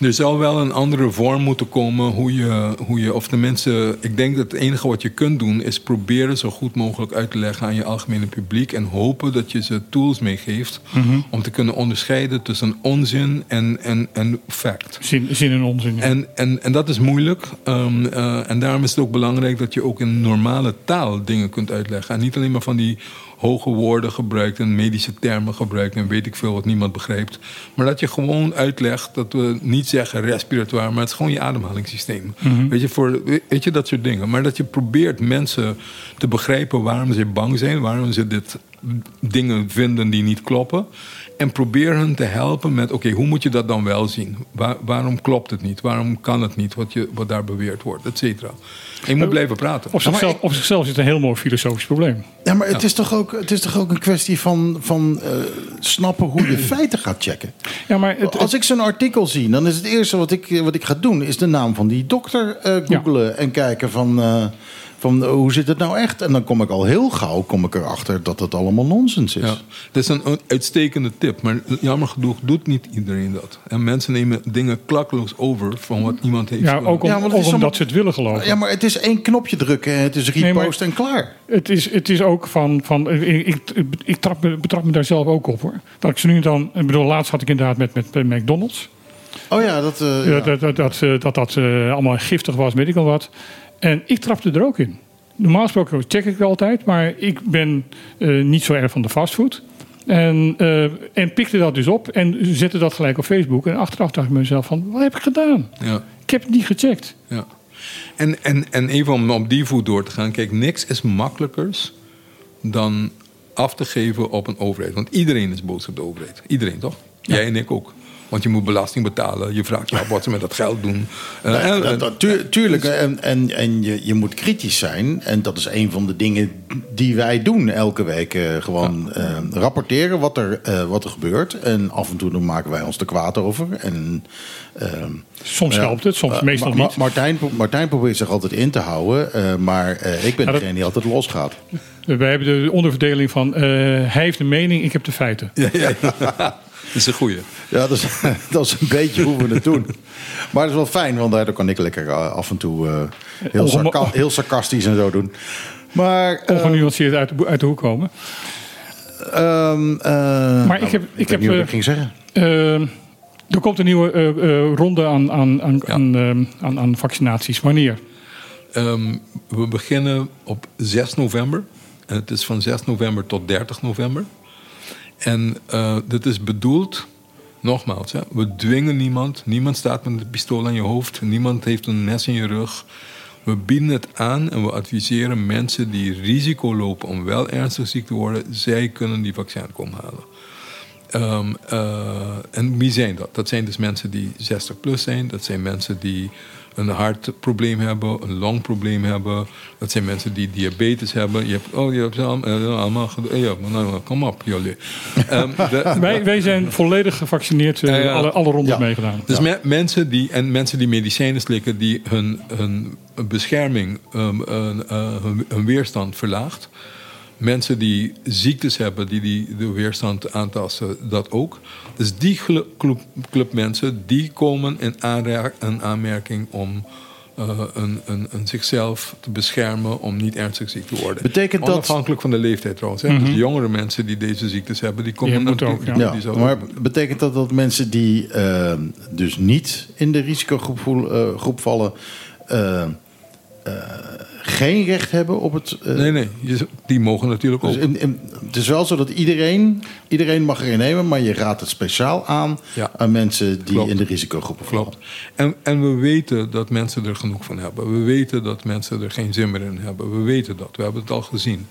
er zou wel een andere vorm moeten komen hoe je, hoe je, of de mensen. Ik denk dat het enige wat je kunt doen is proberen zo goed mogelijk uit te leggen aan je algemene publiek. En hopen dat je ze tools meegeeft Mhm. om te kunnen onderscheiden tussen onzin en, en, en fact. Zin, zin en onzin. ja. En, en, en dat is moeilijk. Ehm, eh, en daarom is het ook belangrijk dat je ook in normale taal dingen kunt uitleggen. En niet alleen maar van die hoge woorden gebruikt en medische termen gebruikt en weet ik veel wat niemand begrijpt. Maar dat je gewoon uitlegt dat we niet zeggen respiratoire, maar het is gewoon je ademhalingssysteem. weet, je, voor, weet je, dat soort dingen. Maar dat je probeert mensen te begrijpen waarom ze bang zijn, waarom ze dit dingen vinden die niet kloppen. En probeer hen te helpen met, oké, hoe moet je dat dan wel zien? Waar- waarom klopt het niet? Waarom kan het niet wat, je, wat daar beweerd wordt? Et cetera. Je moet blijven praten. op, zichzelf, op zichzelf is het een heel mooi filosofisch probleem. Ja, maar het, is toch ook, het is toch ook een kwestie van, van eh, snappen hoe je feiten gaat checken. Ja, maar het, Als ik zo'n artikel zie, dan is het eerste wat ik, wat ik ga doen... is de naam van die dokter eh googlen en kijken van, eh, van eh, hoe zit het nou echt? En dan kom ik al heel gauw kom ik erachter dat het allemaal nonsens is. Ja, dat is een uitstekende tip. Maar jammer genoeg doet niet iedereen dat. En mensen nemen dingen klakkeloos over van wat iemand heeft ja, gedaan. ook, om, Ja, omdat allemaal- ze het willen geloven. Ja, maar het is één knopje drukken en het is repost maar- en klaar. Het is, het is ook van. van ik, ik, ik trap me, betrap me daar zelf ook op hoor. Dat ik ze nu en dan. Ik bedoel, laatst had ik inderdaad met, met, met McDonald's. Oh ja, dat... eh, ja. Dat dat, dat, dat, eh, dat, dat eh, allemaal giftig was, weet ik al wat. En ik trapte er ook in. Normaal gesproken check ik altijd, maar ik ben eh, niet zo erg van de fastfood. En, eh, en pikte dat dus op en zette dat gelijk op Facebook. En achteraf dacht ik mezelf van, wat heb ik gedaan? Ja, Ik heb het niet gecheckt. ja. En, en, en even om op die voet door te gaan. Kijk, niks is makkelijkers dan af te geven op een overheid. Want iedereen is boos op de overheid. Iedereen, toch? Jij en ik ook. Want je moet belasting betalen. Je vraagt je af wat ze met dat geld doen. Eh, en- Dat- dat- tuur- tuurlijk, en, en, en je, je moet kritisch zijn. En dat is een van de dingen die wij doen elke week. eh, gewoon eh, rapporteren wat er, eh, wat er gebeurt. En af en toe dan maken wij ons er kwaad over. En, ehm, Soms ja, helpt het, soms eh, meestal niet. Martijn, Martijn probeert zich altijd in te houden. eh, maar eh, ik ben Ja, dat- degene die altijd losgaat. Wij hebben de onderverdeling van, eh, hij heeft een mening, ik heb de feiten. [laughs] Dat is een goeie. Ja, dat is, [laughs] dat is een beetje hoe we het doen. Maar het is wel fijn, want daardoor kan ik lekker eh, af en toe eh, heel, Ongemo- sarca- heel sarcastisch en zo doen. Maar, eh, Ongenuanceerd uit de, uit de hoek komen. ehm, eh, Maar ik heb- ik, heb, ik ging zeggen. Er komt een nieuwe eh, eh, ronde aan, aan, aan, Ja. aan, eh, aan, aan vaccinaties. Wanneer? Ehm, we beginnen op 6 november. En het is van 6 november tot 30 november. En eh, dit is bedoeld, nogmaals, hè, we dwingen niemand. Niemand staat met een pistool aan je hoofd. Niemand heeft een mes in je rug. We bieden het aan en we adviseren mensen die risico lopen om wel ernstig ziek te worden. Zij kunnen die vaccin komen halen. Ehm, eh, en wie zijn dat? Dat zijn dus mensen die 60 plus zijn. Dat zijn mensen die een hartprobleem hebben, een longprobleem hebben. Dat zijn mensen die diabetes hebben. Je hebt, oh, je hebt ze allemaal, eh, allemaal gedo- ja, maar nou, kom op, jullie. [laughs] Ehm, de- Wij, wij zijn volledig gevaccineerd, eh. Alle, alle rondes Ja. meegedaan. dus me- mensen die, en mensen die medicijnen slikken, die hun, hun bescherming, ehm, een, eh, hun, hun weerstand verlaagt. Mensen die ziektes hebben, die, die de weerstand aantasten, dat ook. Dus die club, club mensen, die komen in, aanmerking om eh, een, een, een zichzelf te beschermen om niet ernstig ziek te worden. Betekent dat- Onafhankelijk van de leeftijd trouwens. Hè? Dus jongere mensen die deze ziektes hebben, die komen Die moeten ook, ja. die Ja, zouden maar ook betekent dat dat mensen die eh, dus niet in de risicogroep eh, groep vallen... geen recht hebben op het... eh, Nee, nee, die mogen natuurlijk ook. Dus in, in- het is wel zo dat iedereen, iedereen mag erin nemen, maar je raadt het speciaal aan Ja. aan mensen die Klopt. in de risicogroepen vallen. Klopt. En, en we weten dat mensen er genoeg van hebben. We weten dat mensen er geen zin meer in hebben. We weten dat. We hebben het al gezien.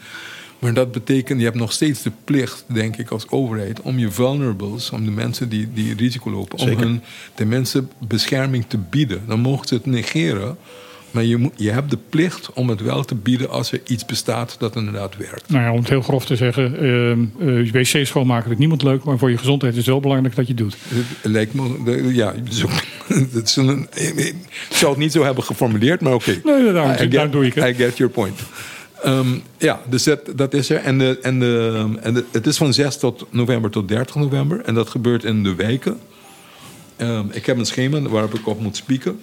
Maar dat betekent, je hebt nog steeds de plicht, denk ik, als overheid... om je vulnerables, om de mensen die, die risico lopen... om hun de mensen bescherming te bieden. Dan mogen ze het negeren. Maar je, moet, je hebt de plicht om het wel te bieden als er iets bestaat dat inderdaad werkt. Nou ja, om het heel grof te zeggen, eh, eh, wc schoonmaken vindt niemand leuk, maar voor je gezondheid is het wel belangrijk dat je het doet. Het lijkt me, ja, zo, [laughs] het is een, ik zou het niet zo hebben geformuleerd, maar oké. Nee, daarom- I get- daarom doe ik het. I get your point. Ehm, ja, dus dat, dat is er. En, de, en, de, en de, het is van 6 tot november tot 30 november. En dat gebeurt in de wijken. Ehm, ik heb een schema waarop ik op moet spieken.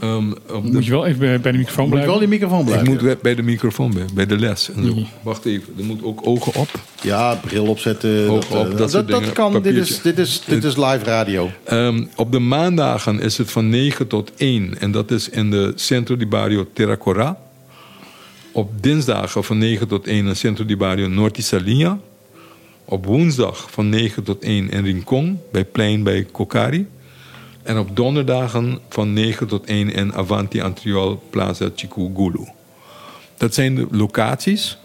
Ehm, op de- Moet je wel even bij- bij de microfoon Moet je blijven. wel die microfoon ik blijven. moet bij- bij de microfoon bij, bij de les. En zo. Wacht even, er moet ook ogen op. Ja, bril opzetten. Oog dat, op, eh, dat soort dat, dingen. kan. Dit is, dit, is, dit is live radio. Ehm, op de maandagen is het van 9 tot 1. En dat is in de Centro di Barrio Terracora. Op dinsdagen van 9 tot 1 in Centro di Barrio Norti Salinha. Op woensdag van 9 tot 1 in Rincon, bij Plein bij Kokari. En op donderdagen van 9 tot 1 in Avanti Antriol Plaza Chikugulu. Dat zijn de locaties.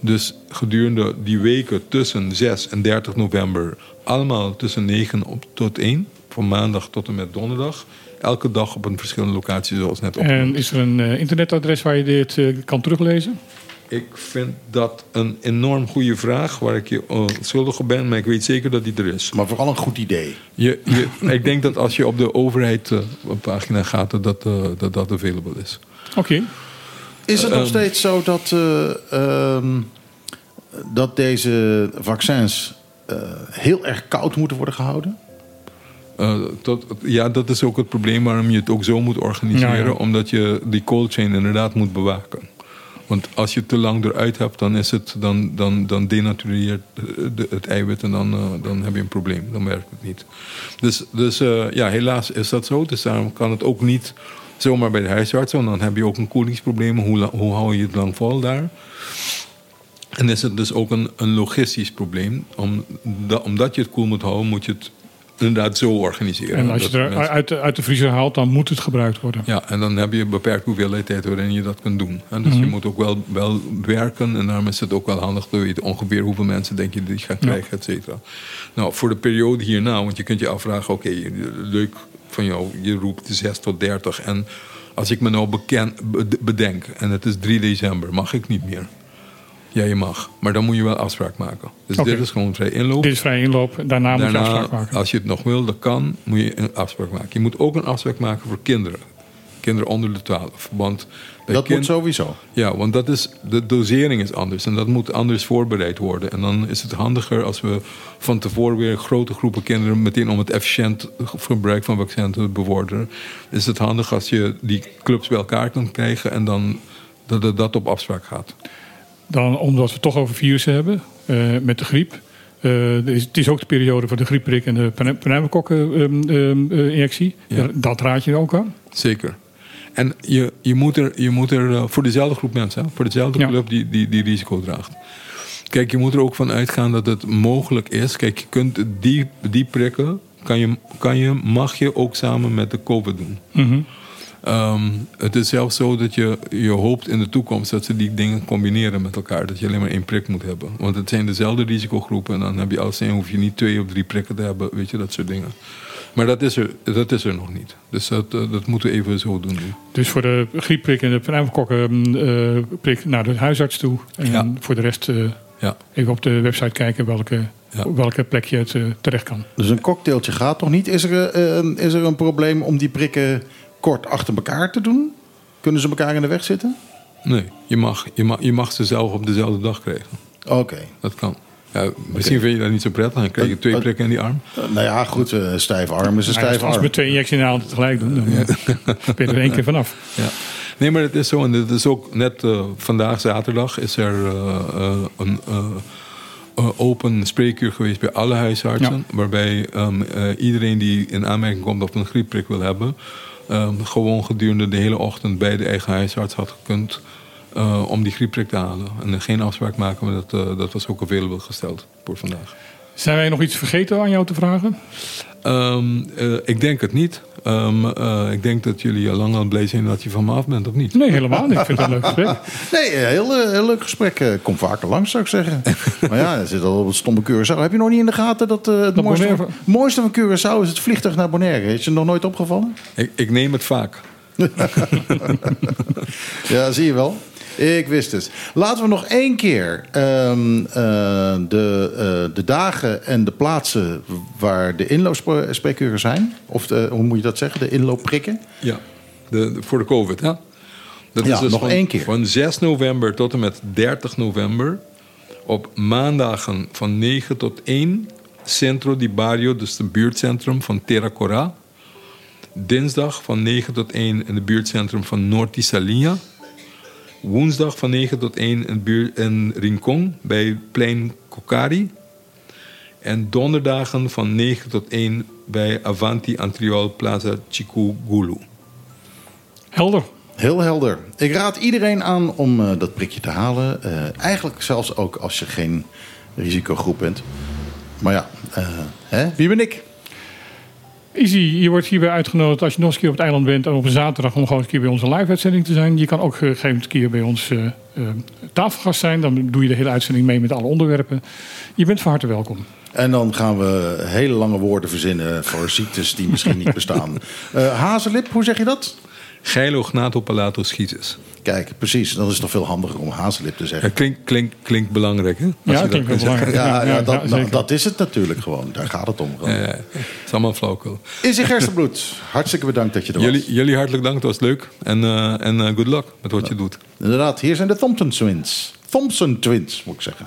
Dus gedurende die weken tussen 6 en 30 november, allemaal tussen 9 op, tot 1, van maandag tot en met donderdag. Elke dag op een verschillende locatie, zoals net En opgenoemd. is er een eh, internetadres waar je dit eh, kan teruglezen? Ik vind dat een enorm goede vraag waar ik je uh, schuldig op ben, maar ik weet zeker dat die er is. Maar vooral een goed idee. Je, je, [laughs] ik denk dat als je op de overheid eh, pagina gaat, dat dat, eh, dat, dat available is. Oké. Is het nog Ehm. steeds zo dat, eh, ehm, dat deze vaccins eh, heel erg koud moeten worden gehouden? Eh, tot, ja, dat is ook het probleem waarom je het ook zo moet organiseren. Ja, ja. Omdat je die cold chain inderdaad moet bewaken. Want als je te lang eruit hebt, dan, is het, dan, dan, dan denatureert de- de- het eiwit en dan, eh, dan heb je een probleem. Dan werkt het niet. Dus, dus eh, ja, helaas is dat zo. Dus daarom kan het ook niet zomaar bij de huisarts. Want dan heb je ook een koelingsprobleem. Hoe, hoe hou je het lang vol daar? En is het dus ook een, een logistisch probleem. Om, da- omdat je het koel moet houden, moet je het inderdaad zo organiseren. En als je het er mensen- uit de, uit de vriezer haalt, dan moet het gebruikt worden. ja, en dan heb je een beperkt hoeveelheid tijd waarin je dat kunt doen. En dus je moet ook wel, wel werken. En daarom is het ook wel handig te weten ongeveer hoeveel mensen denk je die gaat krijgen, et cetera. Nou, voor de periode hierna, want je kunt je afvragen: oké, leuk van jou, je roept 6 tot 30. En als ik me nou beken, bed- bedenk en het is 3 december, mag ik niet meer. Ja, je mag. Maar dan moet je wel afspraak maken. Dus dit is gewoon vrij inloop. Dit is vrij inloop. Daarna, moet je Daarna, afspraak maken. als je het nog wil, dat kan, moet je een afspraak maken. Je moet ook een afspraak maken voor kinderen. Kinderen onder de 12. Want bij Dat kind- moet sowieso. Ja, want dat is, de dosering is anders. En dat moet anders voorbereid worden. En dan is het handiger als we van tevoren weer grote groepen kinderen... meteen om het efficiënt gebruik van vaccins te bevorderen... is het handig als je die clubs bij elkaar kan krijgen... en dan dat het dat op afspraak gaat. Dan, omdat we het toch over virussen hebben, eh, met de griep. Eh, is- het is ook de periode voor de griepprik en de pneumokokken-injectie. Ja. Dat raad je ook aan. Zeker. En je, je moet er, je moet er eh, voor dezelfde groep mensen, hè, voor dezelfde Ja. club die, die, die risico draagt. Kijk, je moet er ook van uitgaan dat het mogelijk is. Kijk, je kunt die, die prikken, kan je, kan je, mag je ook samen met de COVID doen. Mhm. Ehm, het is zelfs zo dat je, je hoopt in de toekomst dat ze die dingen combineren met elkaar. Dat je alleen maar één prik moet hebben. Want het zijn dezelfde risicogroepen. En dan heb je als een hoef je niet twee of drie prikken te hebben. Weet je, dat soort dingen. Maar dat is er, dat is er nog niet. Dus dat, eh, dat moeten we even zo doen nu. Dus voor de griepprik en de pneumokokkenprik naar de huisarts toe. En Ja. voor de rest eh, Ja. even op de website kijken welke, Ja. op welke plek je het eh, terecht kan. Dus een cocktailtje gaat nog niet. Is er, eh, is er een probleem om die prikken kort achter elkaar te doen? Kunnen ze elkaar in de weg zitten? Nee, je mag, je, mag, je mag ze zelf op dezelfde dag krijgen. Oké. Dat kan. Ja, misschien vind je dat niet zo prettig. Dan krijg je twee Dat- prikken in die arm. Eh, nou ja, goed. eh stijve arm is een ja, stijve als we arm. met twee injecties in de hand tegelijk doen, dan eh, ben je er één keer vanaf. Ja. Nee, maar het is zo. En het is ook net eh, vandaag, zaterdag, is er eh, eh, een eh, eh, open spreekuur geweest bij alle huisartsen. Waarbij ehm, eh, iedereen die in aanmerking komt of een griepprik wil hebben, ehm, gewoon gedurende de hele ochtend bij de eigen huisarts had gekund. eh, om die griepprik te halen. En geen afspraak maken, maar dat, eh, dat was ook available gesteld voor vandaag. Zijn wij nog iets vergeten aan jou te vragen? Ehm, eh, ik denk het niet. Ehm, eh, ik denk dat jullie al lang al blij zijn dat je van me af bent, of niet? Nee, helemaal niet. Ik vind het een leuk gesprek. [laughs] Nee, eh, heel, heel leuk gesprek. Kom vaker langs, zou ik zeggen. [laughs] maar ja, er zit al op het stomme Curaçao. Heb je nog niet in de gaten dat eh, het Dat mooiste, van, mooiste van Curaçao is het vliegtuig naar Bonaire? Is je nog nooit opgevallen? Ik, ik neem het vaak. [laughs] Ja, zie je wel. Ik wist het. Laten we nog één keer ehm, eh, de, eh, de dagen en de plaatsen waar de inloopspreekuren zijn. Of de, hoe moet je dat zeggen? De inloopprikken. Ja, de, de- voor de COVID, hè? Dat Ja, is dus nog van, één keer. Van 6 november tot en met 30 november. Op maandagen van 9 tot 1. Centro di Barrio, dus het buurtcentrum van Terra Cora. Dinsdag van 9 tot 1 in het buurtcentrum van Norti Salinha. Woensdag van 9 tot 1 in, buurt, in Rincon bij Plein Kokari. En donderdagen van 9 tot 1 bij Avanti Antriol Plaza Chikugulu. Helder. Heel helder. Ik raad iedereen aan om eh, dat prikje te halen. Eh, eigenlijk zelfs ook als je geen risicogroep bent. Maar ja, eh, hè? wie ben ik? Easy, je wordt hierbij uitgenodigd als je nog eens een keer op het eiland bent en op een zaterdag om gewoon een keer bij onze live-uitzending te zijn. Je kan ook eh, een gegeven keer bij ons eh, eh, tafelgast zijn. Dan doe je de hele uitzending mee met alle onderwerpen. Je bent van harte welkom. En dan gaan we hele lange woorden verzinnen voor ziektes die misschien niet bestaan. [laughs] Hazelip, hoe zeg je dat? Geilo Gnato Palato Schieters. Kijk, precies. Dan is het toch veel handiger om hazelip te zeggen. Ja, klinkt klink, klinkt belangrijk, hè? Ja, dat klinkt belangrijk. Ja, ja, dat, nou, dat is het natuurlijk gewoon. Daar gaat het om. gewoon. Ja, ja. Het is allemaal flauwkul. Izzy Gerstenbloed, hartstikke bedankt dat je er was. Jullie, jullie hartelijk dank, het was leuk. En, eh, en eh, good luck met wat je doet. Inderdaad, hier zijn de Thompson Twins. Thompson Twins, moet ik zeggen.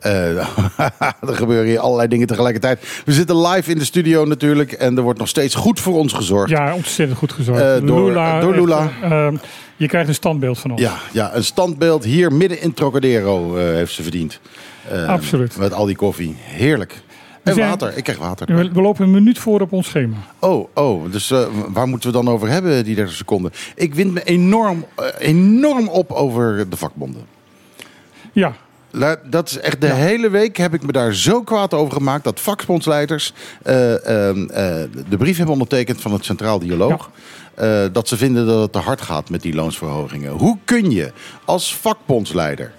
[laughs] er gebeuren hier allerlei dingen tegelijkertijd. We zitten live in de studio natuurlijk. En er wordt nog steeds goed voor ons gezorgd. Ja, ontzettend goed gezorgd. Eh, door- door Lula. echt, eh, je krijgt een standbeeld van ons. Ja, ja, een standbeeld hier midden in Trocadero eh, heeft ze verdiend. Eh, Absoluut. Met al die koffie. Heerlijk. En water. Ik krijg water. We, lopen een minuut voor op ons schema. Oh, oh. Dus eh, waar moeten we dan over hebben, die 30 seconden? Ik wind me enorm, eh, enorm op over de vakbonden. Ja, Dat is echt de hele week heb ik me daar zo kwaad over gemaakt dat vakbondsleiders eh, ehm, eh, de brief hebben ondertekend van het Centraal Dialoog. eh, dat ze vinden dat het te hard gaat met die loonsverhogingen. Hoe kun je als vakbondsleider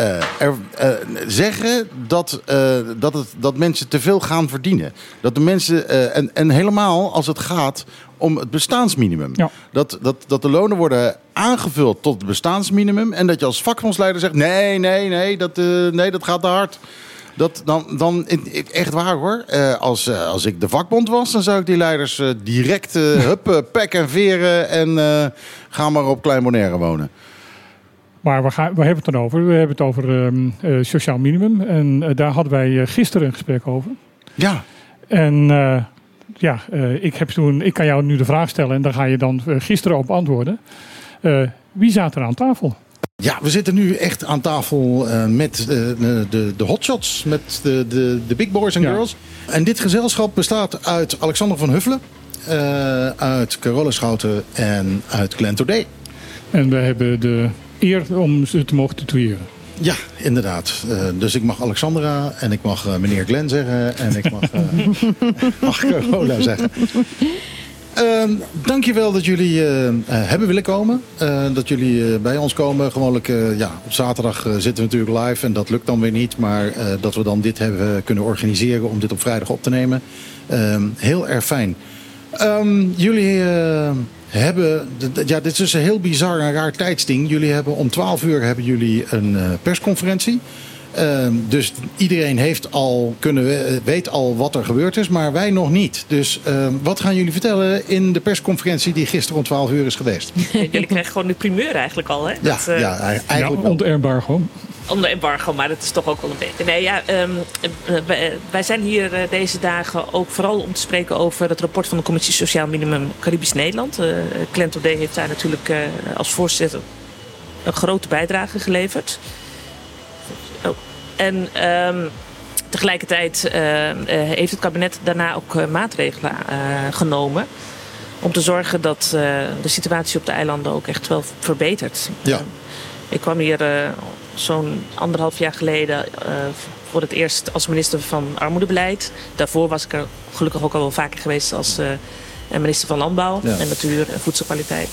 eh, er, eh, zeggen dat, eh, dat, het, dat mensen te veel gaan verdienen? Dat de mensen, en, en helemaal als het gaat om het bestaansminimum. Ja. Dat, dat, dat de lonen worden aangevuld tot het bestaansminimum. En dat je als vakbondsleider zegt: nee, nee, nee, dat, nee, dat gaat te hard. Dat, dan, dan, echt waar hoor. Als, als ik de vakbond was, dan zou ik die leiders direct eh hup, pek en veren en ga maar op Klein Bonaire wonen. Maar waar, gaan, waar hebben we het dan over? We hebben het over ehm, eh, sociaal minimum. En eh, daar hadden wij eh, gisteren een gesprek over. Ja, En ja, ik, heb toen, ik kan jou nu de vraag stellen en daar ga je dan gisteren op antwoorden. Wie zat er aan tafel? Ja, we zitten nu echt aan tafel met de, de, hotshots, met de, de, de big boys en Ja. girls. En dit gezelschap bestaat uit Alexander van Huffelen, uit Carola Schouten en uit Glenn Today. En we hebben de eer om ze te mogen tutoyeren. Ja, inderdaad. Eh, dus ik mag Alexandra en ik mag eh, meneer Glenn zeggen en ik mag, eh [laughs] mag Carola zeggen. Ehm dankjewel dat jullie hebben willen komen. Dat jullie bij ons komen. Gewoonlijk, ja, op zaterdag zitten we natuurlijk live en dat lukt dan weer niet. Maar dat we dan dit hebben kunnen organiseren om dit op vrijdag op te nemen. Ehm, heel erg fijn. Ehm, jullie hebben, ja, dit is dus een heel bizar en raar tijdsding. Jullie hebben om 12 uur hebben jullie een eh, persconferentie. Ehm, dus iedereen heeft al kunnen, we- weet al wat er gebeurd is, maar wij nog niet. Dus ehm, wat gaan jullie vertellen in de persconferentie die gisteren om 12 uur is geweest? [laughs] Jullie krijgen gewoon de primeur eigenlijk al, hè? Ja, Dat, eh, ja eigenlijk ja, onder embargo. Onder embargo, maar dat is toch ook wel een beetje. Nee, ja, ehm, eh, wij, wij zijn hier eh, deze dagen ook vooral om te spreken over het rapport van de Commissie Sociaal Minimum Caribisch Nederland. Eh Clem Todé heeft daar natuurlijk eh, als voorzitter een grote bijdrage geleverd. En ehm, tegelijkertijd eh, eh, heeft het kabinet daarna ook eh, maatregelen genomen. Om te zorgen dat de situatie op de eilanden ook echt wel verbetert. Ja. Ik kwam hier zo'n anderhalf jaar geleden voor het eerst als minister van Armoedebeleid. Daarvoor was ik er gelukkig ook al wel vaker geweest als minister van Landbouw Ja. en Natuur en Voedselkwaliteit.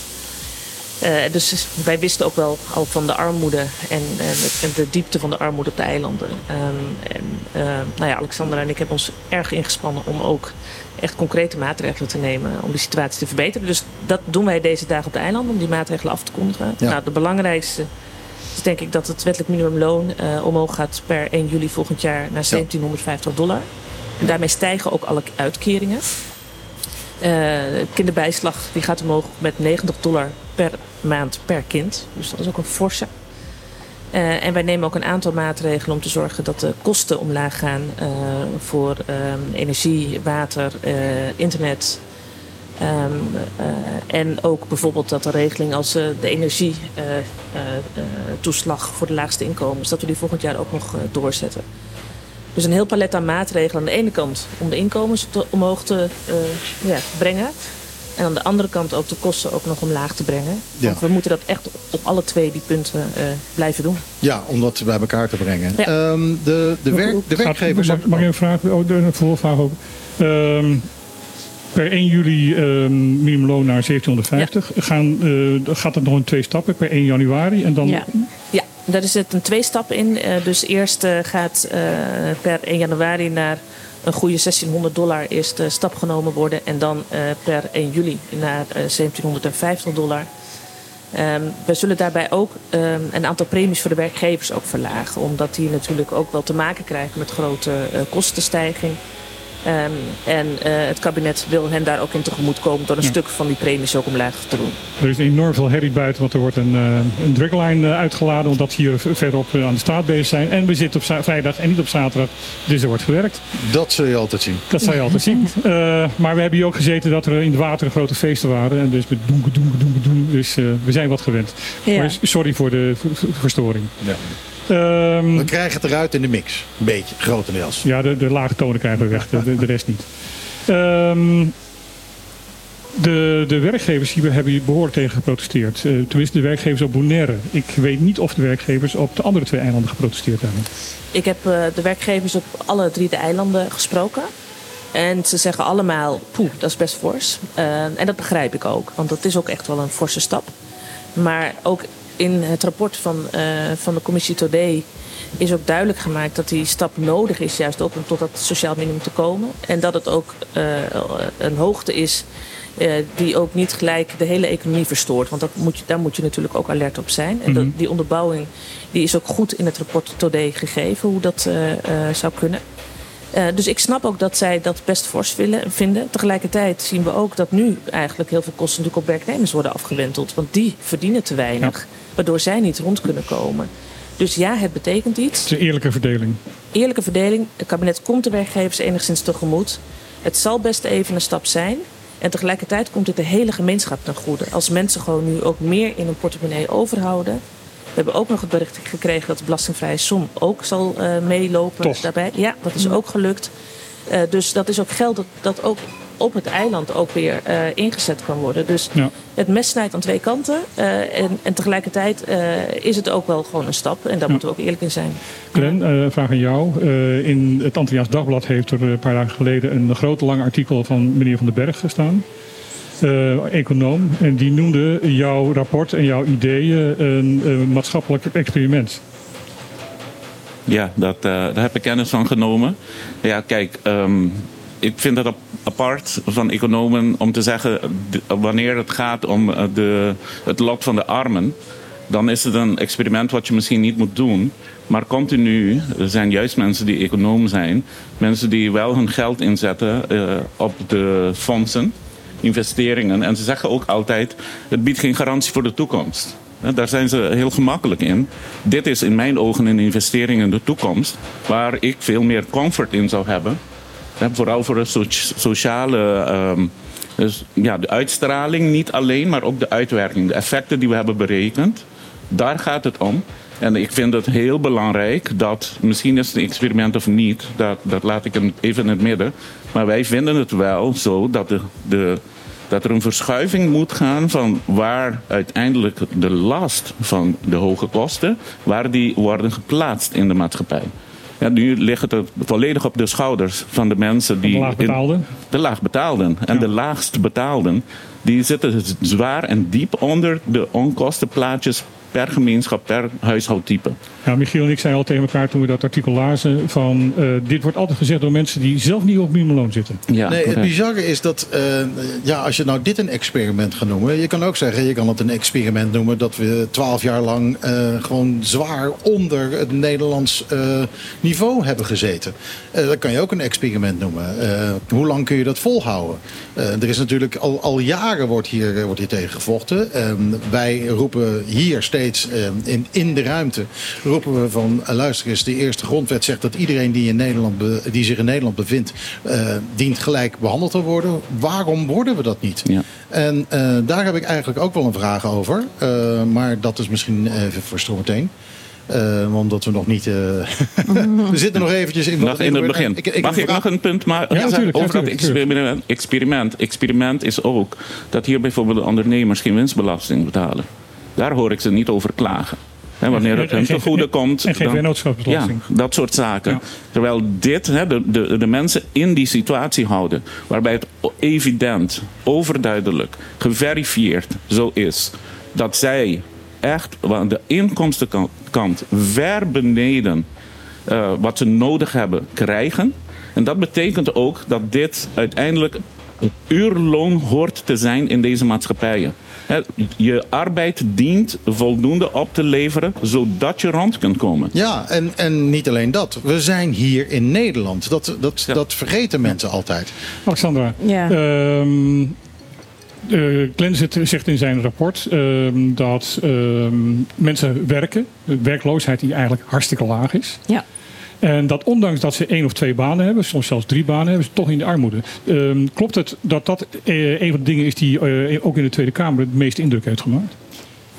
Eh, dus wij wisten ook wel al van de armoede en, en, en de diepte van de armoede op de eilanden. Ehm, en, eh, nou ja, Alexandra en ik hebben ons erg ingespannen om ook echt concrete maatregelen te nemen om die situatie te verbeteren. Dus dat doen wij deze dagen op de eilanden om die maatregelen af te kondigen. Ja. Nou, de belangrijkste is denk ik dat het wettelijk minimumloon eh, omhoog gaat per 1 juli volgend jaar naar 1750 dollar. En daarmee stijgen ook alle uitkeringen. Eh, kinderbijslag die gaat omhoog met 90 dollar per maand per kind. Dus dat is ook een forse. Eh, en wij nemen ook een aantal maatregelen om te zorgen dat de kosten omlaag gaan eh, voor energie, water, internet. Ehm, eh, en ook bijvoorbeeld dat de regeling als de energietoeslag voor de laagste inkomens, dat we die volgend jaar ook nog doorzetten. Dus een heel palet aan maatregelen. Aan de ene kant om de inkomens te, omhoog te eh, ja, brengen. En aan de andere kant ook de kosten ook nog omlaag te brengen. Ja. Want we moeten dat echt op alle twee die punten eh, blijven doen. Ja, om dat bij elkaar te brengen. Ja. Ehm, de, de, werk, de Gaat- werkgevers... Mag, mag ik een vraag? Oh, de- een vervolgvraag ook. Ehm, per 1 juli ehm, minimumloon naar 1750. Gaan, eh, gaat het nog in twee stappen? Per 1 januari en dan... Ja. Ja, daar zit een twee stappen in. Eh, dus eerst eh, gaat eh, per 1 januari naar een goede 1600 dollar eerst de stap genomen worden. En dan per 1 juli naar eh, 1750 dollar. Ehm, we zullen daarbij ook ehm, een aantal premies voor de werkgevers ook verlagen. Omdat die natuurlijk ook wel te maken krijgen met grote kostenstijging. Ehm, en eh, het kabinet wil hen daar ook in tegemoet komen door een Ja. stuk van die premies ook omlaag te doen. Er is enorm veel herrie buiten, want er wordt een, eh, een eh, uitgeladen. Omdat ze hier verderop aan de straat bezig zijn. En we zitten op vrijdag en niet op zaterdag. Dus er wordt gewerkt. Dat zul je altijd zien. Dat zou je altijd zien. [laughs] Eh, maar we hebben hier ook gezeten dat er in het water grote feesten waren. En dus met doenke, doenke, doenke, doenke. Dus eh, we zijn wat gewend. Ja. Maar sorry voor de verstoring. Ja. Ehm, We krijgen het eruit in de mix. Een beetje, grotendeels. ja, de, de lage tonen krijgen we weg. De, de, rest niet. Ehm, de, de werkgevers hier hebben hier behoorlijk tegen geprotesteerd. Eh, tenminste, de werkgevers op Bonaire. Ik weet niet of de werkgevers op de andere twee eilanden geprotesteerd hebben. Ik heb eh, de werkgevers op alle drie de eilanden gesproken. En ze zeggen allemaal, poeh, dat is best fors. Eh, en dat begrijp ik ook, want dat is ook echt wel een forse stap. Maar ook in het rapport van, eh, van de commissie Todé is ook duidelijk gemaakt dat die stap nodig is, juist ook om tot dat sociaal minimum te komen. En dat het ook eh, een hoogte is eh, die ook niet gelijk de hele economie verstoort. Want dat moet je, daar moet je natuurlijk ook alert op zijn. En dat, Mhm. die onderbouwing die is ook goed in het rapport Todé gegeven, hoe dat zou kunnen. Dus ik snap ook dat zij dat best fors willen, vinden. Tegelijkertijd zien we ook dat nu eigenlijk heel veel kosten natuurlijk op werknemers worden afgewenteld. Want die verdienen te weinig, waardoor zij niet rond kunnen komen. Dus ja, het betekent iets. Het is een eerlijke verdeling. Eerlijke verdeling. Het kabinet komt de werkgevers enigszins tegemoet. Het zal best even een stap zijn. En tegelijkertijd komt het de hele gemeenschap ten goede. Als mensen gewoon nu ook meer in hun portemonnee overhouden. We hebben ook nog het bericht gekregen dat de belastingvrije som ook zal eh, meelopen Toch? daarbij. Ja, dat is ook gelukt. Eh, dus dat is ook geld dat, dat ook op het eiland ook weer eh, ingezet kan worden. Dus Ja. het mes snijdt aan twee kanten. eh, en, en tegelijkertijd eh, is het ook wel gewoon een stap. En daar moeten we ook eerlijk in zijn. Glenn, eh, vraag aan jou. Eh, in het Antilliaans Dagblad heeft er een paar dagen geleden een groot lang artikel van meneer Van den Berg gestaan. eh, econoom. En die noemde jouw rapport en jouw ideeën een, eh, maatschappelijk experiment. Ja, dat, eh, daar heb ik kennis van genomen. Ja, kijk, ehm, ik vind het ap- apart van economen om te zeggen... wanneer het gaat om eh, de, het lot van de armen... dan is het een experiment wat je misschien niet moet doen. Maar continu zijn juist mensen die econoom zijn... mensen die wel hun geld inzetten eh, op de fondsen, investeringen. En ze zeggen ook altijd, het biedt geen garantie voor de toekomst. Daar zijn ze heel gemakkelijk in. Dit is in mijn ogen een investering in de toekomst, waar ik veel meer comfort in zou hebben. Vooral voor so- sociale. ehm, dus ja, de uitstraling niet alleen, maar ook de uitwerking. De effecten die we hebben berekend. Daar gaat het om. En ik vind het heel belangrijk dat, misschien is het een experiment of niet, dat, dat laat ik even in het midden. Maar wij vinden het wel zo dat, de, de, dat er een verschuiving moet gaan van waar uiteindelijk de last van de hoge kosten, waar die worden geplaatst in de maatschappij. Ja, nu ligt het volledig op de schouders van de mensen die. de laagbetaalden? de laagbetaalden. En de laagst betaalden, die zitten zwaar en diep onder de onkostenplaatjes per gemeenschap, per huishoudtype. Ja, Michiel en ik zeiden al tegen elkaar toen we dat artikel lazen van eh, dit wordt altijd gezegd door mensen die zelf niet op minimumloon zitten. Ja, nee, het bizarre is dat, eh, ja, als je nou dit een experiment gaat noemen, je kan ook zeggen, je kan het een experiment noemen dat we twaalf jaar lang eh, gewoon zwaar onder het Nederlands eh, niveau hebben gezeten. Eh, dat kan je ook een experiment noemen. Eh, hoe lang kun je dat volhouden? Eh, er is natuurlijk al, al jaren wordt hier, wordt hier tegen gevochten. Eh, wij roepen hier steeds eh, in, in de ruimte roepen we van eh, luister eens, de eerste grondwet zegt dat iedereen die, in Nederland be- die zich in Nederland bevindt, eh, dient gelijk behandeld te worden. Waarom worden we dat niet? Ja. En eh, daar heb ik eigenlijk ook wel een vraag over. Eh, maar dat is misschien even voor zometeen. Eh omdat we nog niet. eh, [laughs] we zitten nog eventjes in. Nog in het begin. Ik, ik, Mag ik een nog een punt maken Ja, natuurlijk, over dat experiment, experiment? Experiment is ook dat hier bijvoorbeeld de ondernemers geen winstbelasting betalen. Daar hoor ik ze niet over klagen. Hè, wanneer het hun te goede komt. en geen vennootschapsbelasting. Ja, dat soort zaken. Ja. Terwijl dit de, de, de mensen in die situatie houden. Waarbij het evident, overduidelijk, geverifieerd zo is. Dat zij echt aan de inkomstenkant ver beneden eh, wat ze nodig hebben krijgen. En dat betekent ook dat dit uiteindelijk een uurloon hoort te zijn in deze maatschappijen. Je arbeid dient voldoende op te leveren zodat je rond kunt komen. Ja, en, en niet alleen dat. We zijn hier in Nederland. Dat, dat, Ja. dat vergeten mensen altijd. Alexandra, Ja. ehm, eh, Glenn zit- zegt in zijn rapport ehm, dat ehm, mensen werken, de werkloosheid die eigenlijk hartstikke laag is. Ja. En dat ondanks dat ze één of twee banen hebben, soms zelfs drie banen hebben, ze toch in de armoede. Ehm, klopt het dat dat eh, een van de dingen is die eh, ook in de Tweede Kamer het meeste indruk heeft gemaakt?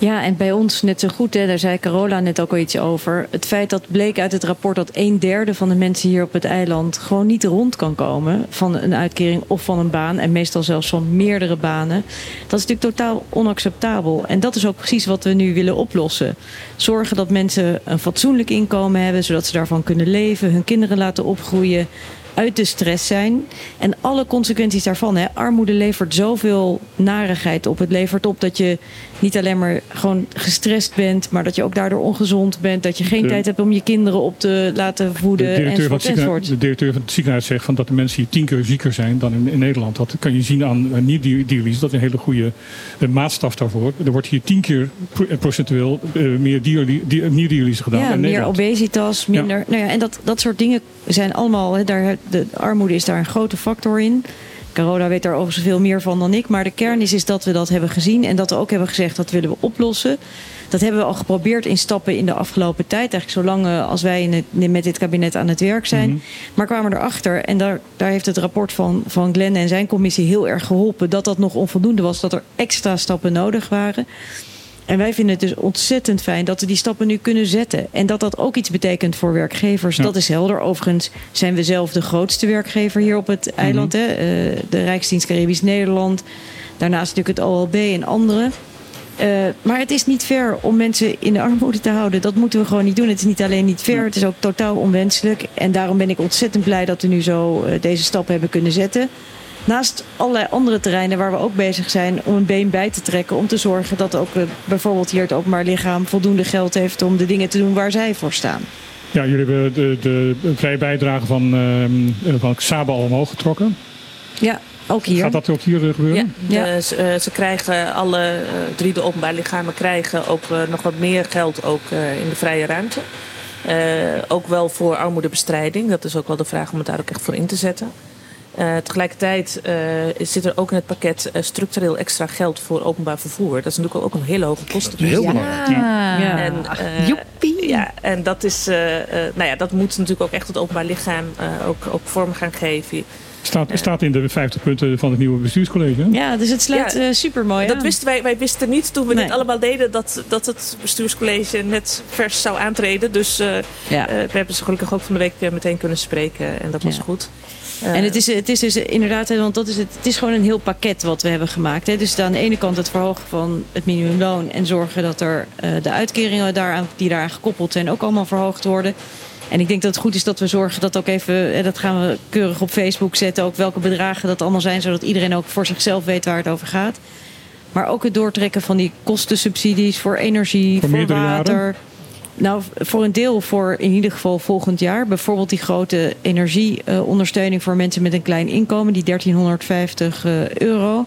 Ja, en bij ons net zo goed, hè, daar zei Carola net ook al iets over. Het feit dat bleek uit het rapport dat een derde van de mensen hier op het eiland gewoon niet rond kan komen van een uitkering of van een baan. En meestal zelfs van meerdere banen. Dat is natuurlijk totaal onacceptabel. En dat is ook precies wat we nu willen oplossen. Zorgen dat mensen een fatsoenlijk inkomen hebben, zodat ze daarvan kunnen leven, hun kinderen laten opgroeien uit de stress zijn. En alle consequenties daarvan. Hè. Armoede levert zoveel narigheid op. Het levert op dat je niet alleen maar gewoon gestrest bent, maar dat je ook daardoor ongezond bent. Dat je geen De- tijd hebt om je kinderen op te laten De voeden. directeur, van het de directeur van het ziekenhuis zegt van dat de mensen hier tien keer zieker zijn dan in, in Nederland. Dat kan je zien aan uh, nierdialyse. Dat is een hele goede uh, maatstaf daarvoor. Er wordt hier tien keer eh, procentueel uh, meer dialy- di- nierdialyse gedaan Ja, in meer Nederland. obesitas, minder. Nou ja, en dat, dat soort dingen zijn allemaal. Hè, daar, de armoede is daar een grote factor in. Carola weet daar overigens veel meer van dan ik. Maar de kern is, is dat we dat hebben gezien. En dat we ook hebben gezegd dat willen we oplossen. Dat hebben we al geprobeerd in stappen in de afgelopen tijd. Eigenlijk zolang eh, als wij in het, met dit kabinet aan het werk zijn. Mhm. Maar kwamen erachter, en daar, daar heeft het rapport van, van Glenn en zijn commissie heel erg geholpen. Dat dat nog onvoldoende was, dat er extra stappen nodig waren. En wij vinden het dus ontzettend fijn dat we die stappen nu kunnen zetten. En dat dat ook iets betekent voor werkgevers. Ja. Dat is helder. Overigens zijn we zelf de grootste werkgever hier op het eiland. Hè? Eh, de Rijksdienst Caribisch Nederland. Daarnaast natuurlijk het OLB en anderen. Eh, maar het is niet fair om mensen in de armoede te houden. Dat moeten we gewoon niet doen. Het is niet alleen niet fair, het is ook totaal onwenselijk. En daarom ben ik ontzettend blij dat we nu zo eh, deze stappen hebben kunnen zetten. Naast allerlei andere terreinen waar we ook bezig zijn om een been bij te trekken. Om te zorgen dat ook eh, bijvoorbeeld hier het openbaar lichaam voldoende geld heeft om de dingen te doen waar zij voor staan. Ja, jullie hebben de, de vrije bijdrage van, ehm, van Saba al omhoog getrokken. Ja, ook hier. Gaat dat ook hier eh, Ja, gebeuren? Ja. ze, ze krijgen, alle eh, drie de openbaar lichamen krijgen ook nog wat meer geld ook, eh, in de vrije ruimte. Eh, ook wel voor armoedebestrijding. Dat is ook wel de vraag om het daar ook echt voor in te zetten. Eh, tegelijkertijd eh, zit er ook in het pakket eh, structureel extra geld voor openbaar vervoer. Dat is natuurlijk ook een hele hoge post. Heel belangrijk. Ja. En, eh, Ja, en dat is, eh, eh, nou ja, dat moet natuurlijk ook echt het openbaar lichaam eh, ook, ook vorm gaan geven. Staat, staat in de 50 punten van het nieuwe bestuurscollege. Ja, dus het sluit Ja, super mooi Dat wisten wij, wij wisten niet toen we Nee. dit allemaal deden dat, dat het bestuurscollege net vers zou aantreden. Dus Ja. we hebben ze gelukkig ook van de week weer meteen kunnen spreken en dat was Ja. goed. En het is, het is dus inderdaad, hè, want dat is het, het is gewoon een heel pakket wat we hebben gemaakt. Hè. Dus aan de ene kant het verhogen van het minimumloon en zorgen dat er eh, de uitkeringen daaraan, die daaraan gekoppeld zijn ook allemaal verhoogd worden. En ik denk dat het goed is dat we zorgen dat ook even, eh, dat gaan we keurig op Facebook zetten, ook welke bedragen dat allemaal zijn, zodat iedereen ook voor zichzelf weet waar het over gaat. Maar ook het doortrekken van die kostensubsidies voor energie, Voor voor, water. jaren? Nou, voor een deel voor in ieder geval volgend jaar. Bijvoorbeeld die grote energieondersteuning voor mensen met een klein inkomen, die 1350 eh, euro.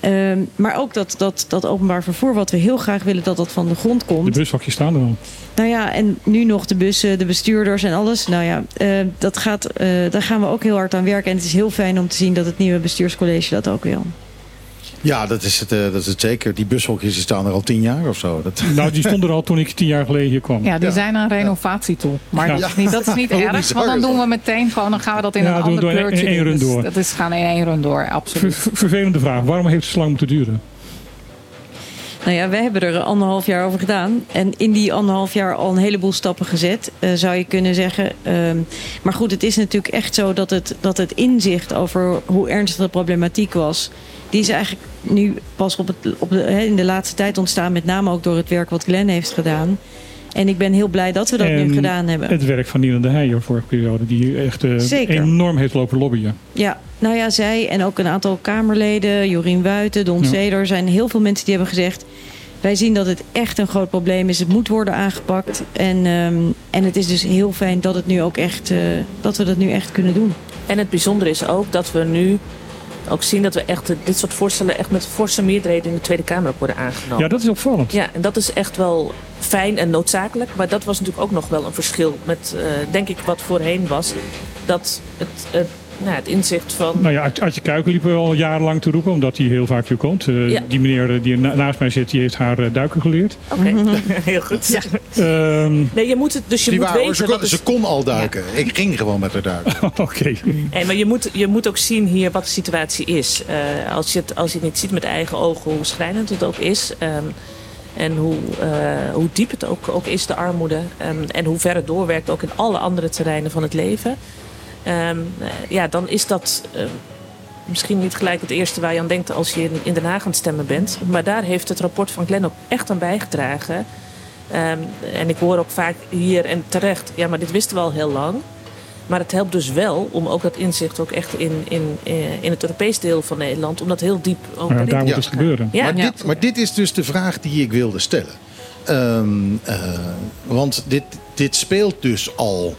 Ehm, maar ook dat, dat, dat openbaar vervoer, wat we heel graag willen dat dat van de grond De komt. bushokjes staan er al. Nou ja, en nu nog de bussen, de bestuurders en alles. Nou ja, eh, dat gaat, eh, daar gaan we ook heel hard aan werken. En het is heel fijn om te zien dat het nieuwe bestuurscollege dat ook wil. Ja, dat is, het, eh, dat is het zeker. Die bushokjes die staan er al tien jaar of zo. Dat, [laughs] Nou, die stonden er al toen ik tien jaar geleden hier kwam. Ja, die Ja. zijn een renovatie toe. Maar Ja. dat is niet, dat is niet [laughs] Hoe erg. bizar Want dan doen we meteen gewoon, dan gaan we dat in Ja, een ander doen in- in kleurtje één doen. run Dus door. Dat is gaan in één run door, absoluut. ver- vervelende vraag. Waarom heeft het zo lang moeten duren? Nou ja, wij hebben er anderhalf jaar over gedaan. En in die anderhalf jaar al een heleboel stappen gezet, eh, zou je kunnen zeggen. Ehm, maar goed, het is natuurlijk echt zo dat het, dat het inzicht over hoe ernstig de problematiek was. Die is eigenlijk nu pas op het, op de, hè, in de laatste tijd ontstaan. Met name ook door het werk wat Glenn heeft gedaan. En ik ben heel blij dat we dat En nu gedaan hebben. Het werk van Nielen de Heijer vorige periode. Die echt eh, enorm heeft lopen lobbyen. Ja, nou ja, zij en ook een aantal Kamerleden, Jorien Wuiten, Don Ja. Zeder, zijn heel veel mensen die hebben gezegd. Wij zien dat het echt een groot probleem is. Het moet worden aangepakt. En, ehm, en het is dus heel fijn dat, het nu ook echt, eh, dat we dat nu echt kunnen doen. En het bijzondere is ook dat we nu ook zien dat we echt dit soort voorstellen echt met forse meerderheden in de Tweede Kamer ook worden aangenomen. Ja, dat is opvallend. Ja, en dat is echt wel fijn en noodzakelijk. Maar dat was natuurlijk ook nog wel een verschil met, eh, denk ik, wat voorheen was. Dat het, het, nou, het inzicht van... Nou ja, Artje Kuiken liep al jarenlang te roepen, omdat hij heel vaak hier komt. Eh, Ja. Die meneer eh, die na- naast mij zit, die heeft haar eh, duiken geleerd. Oké, [laughs] heel goed. Ehm, Nee, je moet het, dus je die moet waren, weten... ze, kon, ze kon al duiken. Ik ging gewoon met haar duiken. [laughs] Oké. Nee, maar je moet, je moet ook zien hier wat de situatie is. Eh, als, je het, als je het niet ziet met eigen ogen hoe schrijnend het ook is. ehm, en hoe, eh, hoe diep het ook, ook is, de armoede. ehm, en hoe ver het doorwerkt ook in alle andere terreinen van het leven. Ehm, eh, ja, dan is dat eh, misschien niet gelijk het eerste waar je aan denkt als je in, in Den Haag aan het stemmen bent. Maar daar heeft het rapport van Glenn ook echt aan bijgedragen. Ehm, en ik hoor ook vaak hier en terecht, ja, maar dit wisten we al heel lang. Maar het helpt dus wel om ook dat inzicht ook echt in, in, eh, in het Europees deel van Nederland, om dat heel diep ook Ja, daar te moet het gaan. gebeuren. Ja. Maar, Ja. dit, maar dit is dus de vraag die ik wilde stellen. Ehm, eh, want dit, dit speelt dus al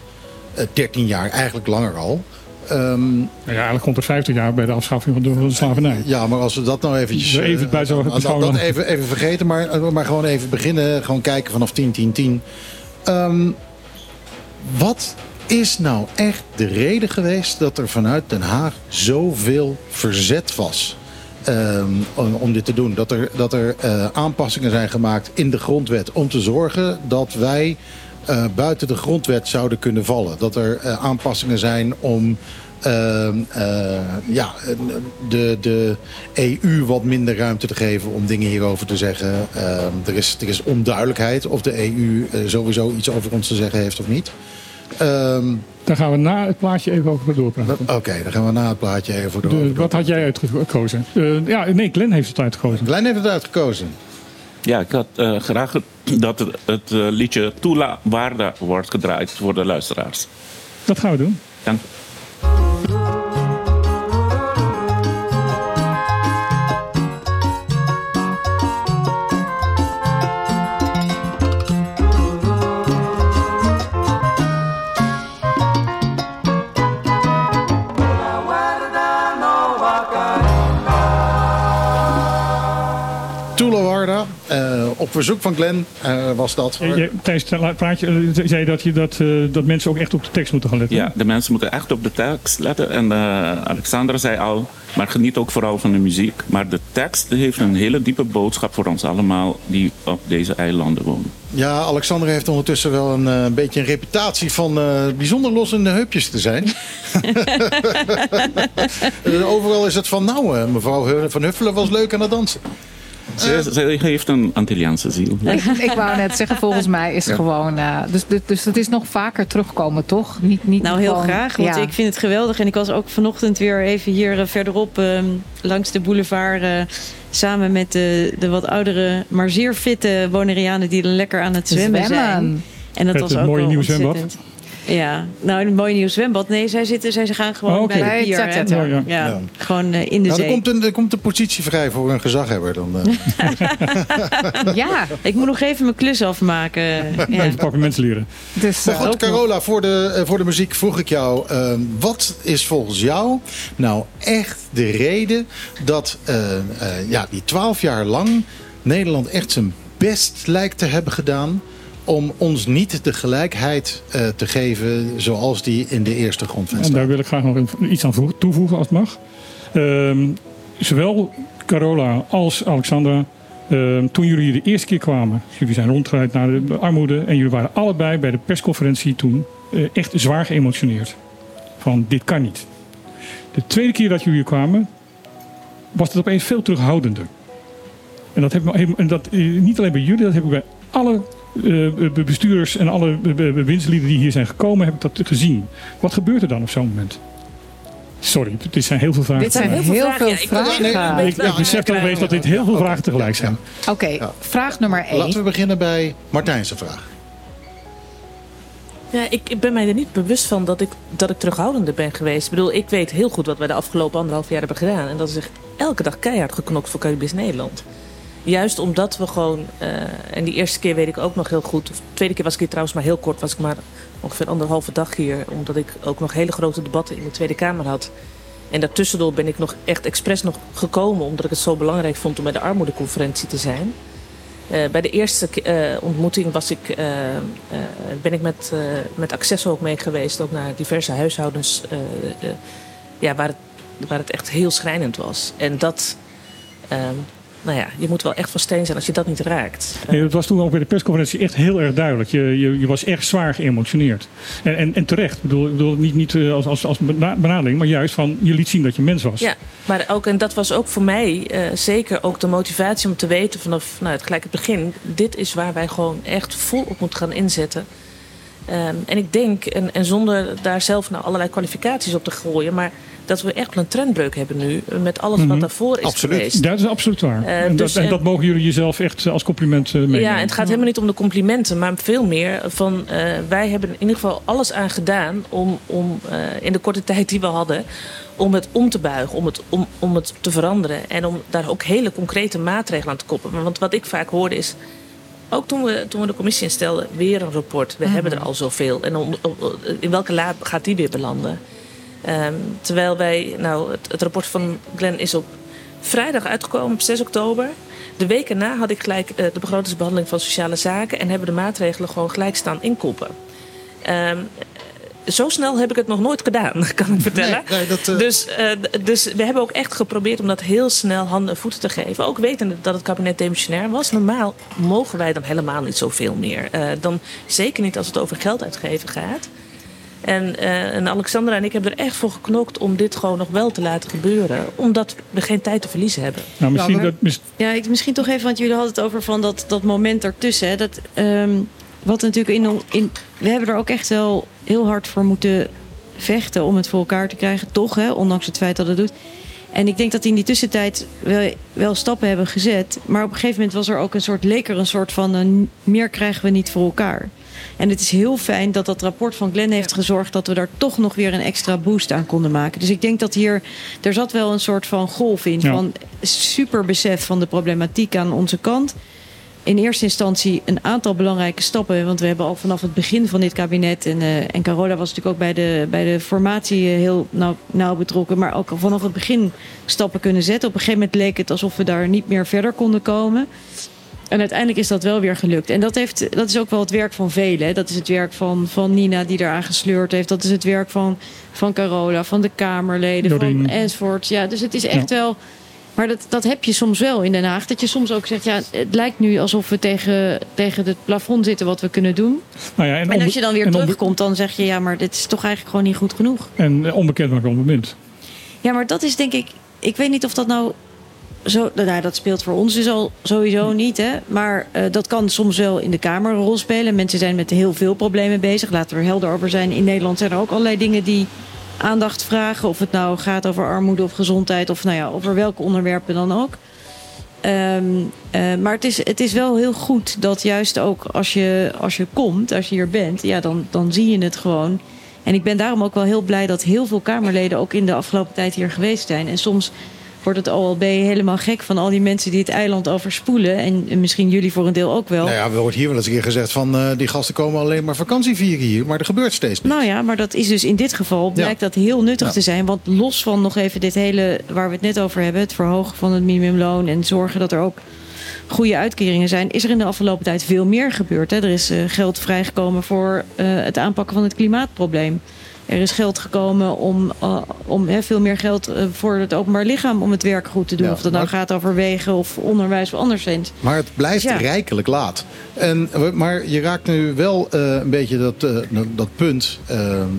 13 jaar, eigenlijk langer al. Ehm, Ja, eigenlijk komt er 50 jaar bij de afschaffing van de, slavernij. ja, maar als we dat nou eventjes... Even eh, bij zo'n dat, beschouwen. dat even, even vergeten, maar, eh, maar gewoon even beginnen. Gewoon kijken vanaf 10, 10, 10. Ehm, wat is nou echt de reden geweest dat er vanuit Den Haag zoveel verzet was? ehm, om, om dit te doen. Dat er, dat er eh, aanpassingen zijn gemaakt in de grondwet om te zorgen dat wij eh, buiten de grondwet zouden kunnen vallen. Dat er eh, aanpassingen zijn om ehm, eh, ja, de, de EU wat minder ruimte te geven om dingen hierover te zeggen. Ehm, er, is, er is onduidelijkheid of de EU sowieso iets over ons te zeggen heeft of niet. Ehm, Daar gaan we na het plaatje even over doorpraten. Oké, dan gaan we na het plaatje even de. De- wat had jij uitgekozen? Ja, nee, Glenn heeft het uitgekozen. Glenn heeft het uitgekozen. Ja, ik had eh, graag dat het, het eh, liedje Tula Waarda wordt gedraaid voor de luisteraars. Dat gaan we doen. Dank. Op verzoek van Glenn eh, was dat. Je- je- Tijdens het praatje eh, zei je dat, je dat, eh, dat mensen ook echt op de tekst moeten gaan letten. Ja, de mensen moeten echt op de tekst letten. En eh Alexandra zei al, maar geniet ook vooral van de muziek. Maar de tekst heeft een hele diepe boodschap voor ons allemaal die op deze eilanden wonen. Ja, Alexander heeft ondertussen wel een, eh, een beetje een reputatie van eh, bijzonder los in de heupjes te zijn. [laughs] [laughs] Eh, Overal is het van, nou, eh, mevrouw Van Huffelen was leuk aan het dansen. Ze, ze heeft een Antilliaanse ziel. Ik, ik wou net zeggen, volgens mij is het gewoon... eh, dus, dus, dus het is nog vaker terugkomen, toch? Niet, niet Nou, heel gewoon- graag, want ja. ik vind het geweldig. En ik was ook vanochtend weer even hier eh, verderop ehm, langs de boulevard... eh, samen met de, de wat oudere, maar zeer fitte Bonaireanen... die er lekker aan het zwemmen, zijn. Zwemmen. En dat Met was het ook mooie wel nieuwe zwembad. Ja, nou een mooi nieuw zwembad. Nee, zij, zitten, zij gaan gewoon Oh, oké. bij de pier. ja. Ja, Ja. gewoon eh, in de Nou, er, zee. komt een, er komt een positie vrij voor een gezaghebber. Dan, eh. [laughs] Ja, Ik moet nog even mijn klus afmaken. Ja. Even pakken mensen leren. dus Maar eh, goed, Carola, voor de, eh, voor de muziek vroeg ik jou... eh, wat is volgens jou nou echt de reden dat eh, eh, ja, die twaalf jaar lang... Nederland echt zijn best lijkt te hebben gedaan... om ons niet de gelijkheid eh, te geven zoals die in de eerste grondwet En staat. daar wil ik graag nog iets aan voegen- toevoegen als het mag. Ehm, zowel Carola als Alexandra, ehm, toen jullie de eerste keer kwamen, jullie zijn rondgeleid naar de armoede en jullie waren allebei bij de persconferentie toen eh, echt zwaar geëmotioneerd. Van dit kan niet. De tweede keer dat jullie kwamen, was het opeens veel terughoudender. En dat, heb, ik- en dat eh, niet alleen bij jullie, dat heb ik bij alle bestuurders en alle be- be- bewindslieden die hier zijn gekomen, heb ik dat gezien. Wat gebeurt er dan op zo'n moment? Sorry, dit zijn heel veel vragen. dit zijn heel veel vragen. nee, nee, ik, ik besef opeens dat dit heel veel vragen tegelijk zijn. Oké, vraag nummer één. Laten we beginnen bij Martijn's vraag. Ja, ik, ik ben mij er niet bewust van dat ik, dat ik terughoudender ben geweest. Ik bedoel, ik weet heel goed wat wij de afgelopen anderhalf jaar hebben gedaan. En dat is echt elke dag keihard geknokt voor Caribisch Nederland. Juist omdat we gewoon, eh, en die eerste keer weet ik ook nog heel goed. De tweede keer was ik hier trouwens maar heel kort, was ik maar ongeveer anderhalve dag hier. Omdat ik ook nog hele grote debatten in de Tweede Kamer had. En daartussendoor ben ik nog echt expres nog gekomen, omdat ik het zo belangrijk vond om bij de armoedeconferentie te zijn. Eh, bij de eerste eh, ontmoeting was ik, ben ik met, met Accesso ook mee geweest, ook naar diverse huishoudens, ja, waar, het, waar het echt heel schrijnend was. En dat, ehm, nou ja, je moet wel echt van steen zijn als je dat niet raakt. Nee, dat was toen ook bij de persconferentie echt heel erg duidelijk. Je, je, je was echt zwaar geëmotioneerd. En, en, en terecht. Ik bedoel, ik bedoel niet, niet eh, als, als, als bena- benadeling, maar juist van je liet zien dat je mens was. Ja, maar ook, en dat was ook voor mij eh, zeker ook de motivatie om te weten vanaf nou, het gelijk het begin. Dit is waar wij gewoon echt vol op moeten gaan inzetten. Ehm, en ik denk, en, en zonder daar zelf nou allerlei kwalificaties op te gooien, maar dat we echt een trendbreuk hebben nu met alles Mhm. wat daarvoor is geweest. Dat is absoluut waar. Eh, en, dus, dat, en eh, dat mogen jullie jezelf echt eh, als compliment meenemen. Ja, en het gaat helemaal niet om de complimenten, maar veel meer van eh, wij hebben in ieder geval alles aan gedaan om, om eh, in de korte tijd die we hadden, om het om te buigen, om het, om, om het te veranderen en om daar ook hele concrete maatregelen aan te koppelen. Want wat ik vaak hoorde is, ook toen we, toen we de commissie instelden, weer een rapport. We Mhm. hebben er al zoveel. En om- om- in welke la gaat die weer belanden? Ehm, terwijl wij, nou, het, het rapport van Glenn is op vrijdag uitgekomen, op 6 oktober. De week erna had ik gelijk eh, de begrotingsbehandeling van sociale zaken en hebben de maatregelen gewoon gelijk staan inkoppen. Ehm, zo snel heb ik het nog nooit gedaan, [laughs] kan ik vertellen. Nee, nee, dat, eh, dus, d- dus we hebben ook echt geprobeerd om dat heel snel handen en voeten te geven. Ook wetende dat het kabinet demissionair was. Normaal mogen wij dan helemaal niet zoveel meer. Eh, dan, zeker niet als het over geld uitgeven gaat. En, eh, en Alexandra en ik hebben er echt voor geknokt om dit gewoon nog wel te laten gebeuren. Omdat we geen tijd te verliezen hebben. Nou, misschien dat, mis- Ja, ik, misschien toch even, want jullie hadden het over van dat, dat moment ertussen. Hè, dat, ehm, wat natuurlijk in, in. We hebben er ook echt wel heel hard voor moeten vechten om het voor elkaar te krijgen, toch, hè, ondanks het feit dat het doet. En ik denk dat in die tussentijd wel, wel stappen hebben gezet. Maar op een gegeven moment was er ook een soort, leek er een soort van een, meer krijgen we niet voor elkaar. En het is heel fijn dat dat rapport van Glenn heeft gezorgd dat we daar toch nog weer een extra boost aan konden maken. Dus ik denk dat hier, er zat wel een soort van golf in Ja. van super besef van de problematiek aan onze kant. In eerste instantie een aantal belangrijke stappen. Want we hebben al vanaf het begin van dit kabinet. En, eh, en Carola was natuurlijk ook bij de, bij de formatie eh, heel nauw, nauw betrokken. Maar ook al vanaf het begin stappen kunnen zetten. Op een gegeven moment leek het alsof we daar niet meer verder konden komen. En uiteindelijk is dat wel weer gelukt. En dat, heeft, dat is ook wel het werk van velen. Dat is het werk van, van Nina die eraan gesleurd heeft. Dat is het werk van, van Carola, van de Kamerleden, Doreen. van enzovoort. Ja, dus het is echt wel... Maar dat, dat heb je soms wel in Den Haag. Dat je soms ook zegt, ja, het lijkt nu alsof we tegen, tegen het plafond zitten wat we kunnen doen. nou ja, en, als je dan weer terugkomt, dan zeg je, ja, maar dit is toch eigenlijk gewoon niet goed genoeg. En onbekend maakt moment. Ja, maar dat is denk ik. Ik weet niet of dat nou. Zo, nou, dat speelt voor ons dus al sowieso niet. Hè? Maar eh, dat kan soms wel in de Kamer een rol spelen. Mensen zijn met heel veel problemen bezig. Laten we er helder over zijn. In Nederland zijn er ook allerlei dingen die aandacht vragen. Of het nou gaat over armoede of gezondheid. Of nou ja, over welke onderwerpen dan ook. Ehm, eh, maar het is, het is wel heel goed dat juist ook als je, als je komt, als je hier bent, ja, dan, dan zie je het gewoon. En ik ben daarom ook wel heel blij dat heel veel Kamerleden ook in de afgelopen tijd hier geweest zijn. En soms wordt het OLB helemaal gek van al die mensen die het eiland overspoelen. En, en misschien jullie voor een deel ook wel. Nou ja, we wordt hier wel eens een keer gezegd van eh, die gasten komen alleen maar vakantie vieren hier. Maar er gebeurt steeds niks. Nou ja, maar dat is dus in dit geval blijkt dat heel nuttig Ja. te zijn. Want los van nog even dit hele waar we het net over hebben, het verhogen van het minimumloon en zorgen dat er ook goede uitkeringen zijn, is er in de afgelopen tijd veel meer gebeurd. Hè. Er is eh, geld vrijgekomen voor eh, het aanpakken van het klimaatprobleem. Er is geld gekomen om, eh, om veel meer geld eh, voor het openbaar lichaam om het werk goed te doen. Ja, of dat nou maar- gaat over wegen of onderwijs of anderszins. Maar het blijft Ja. rijkelijk laat. En, maar je raakt nu wel eh, een beetje dat, eh, dat punt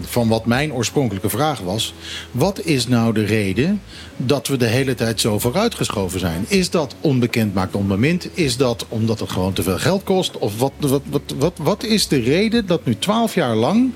van wat mijn oorspronkelijke vraag was. Wat is nou de reden dat we de hele tijd zo vooruitgeschoven zijn? Is dat onbekend maakt onbemind? Is dat omdat het gewoon te veel geld kost? Of wat, wat, wat, wat, wat is de reden dat nu twaalf jaar lang...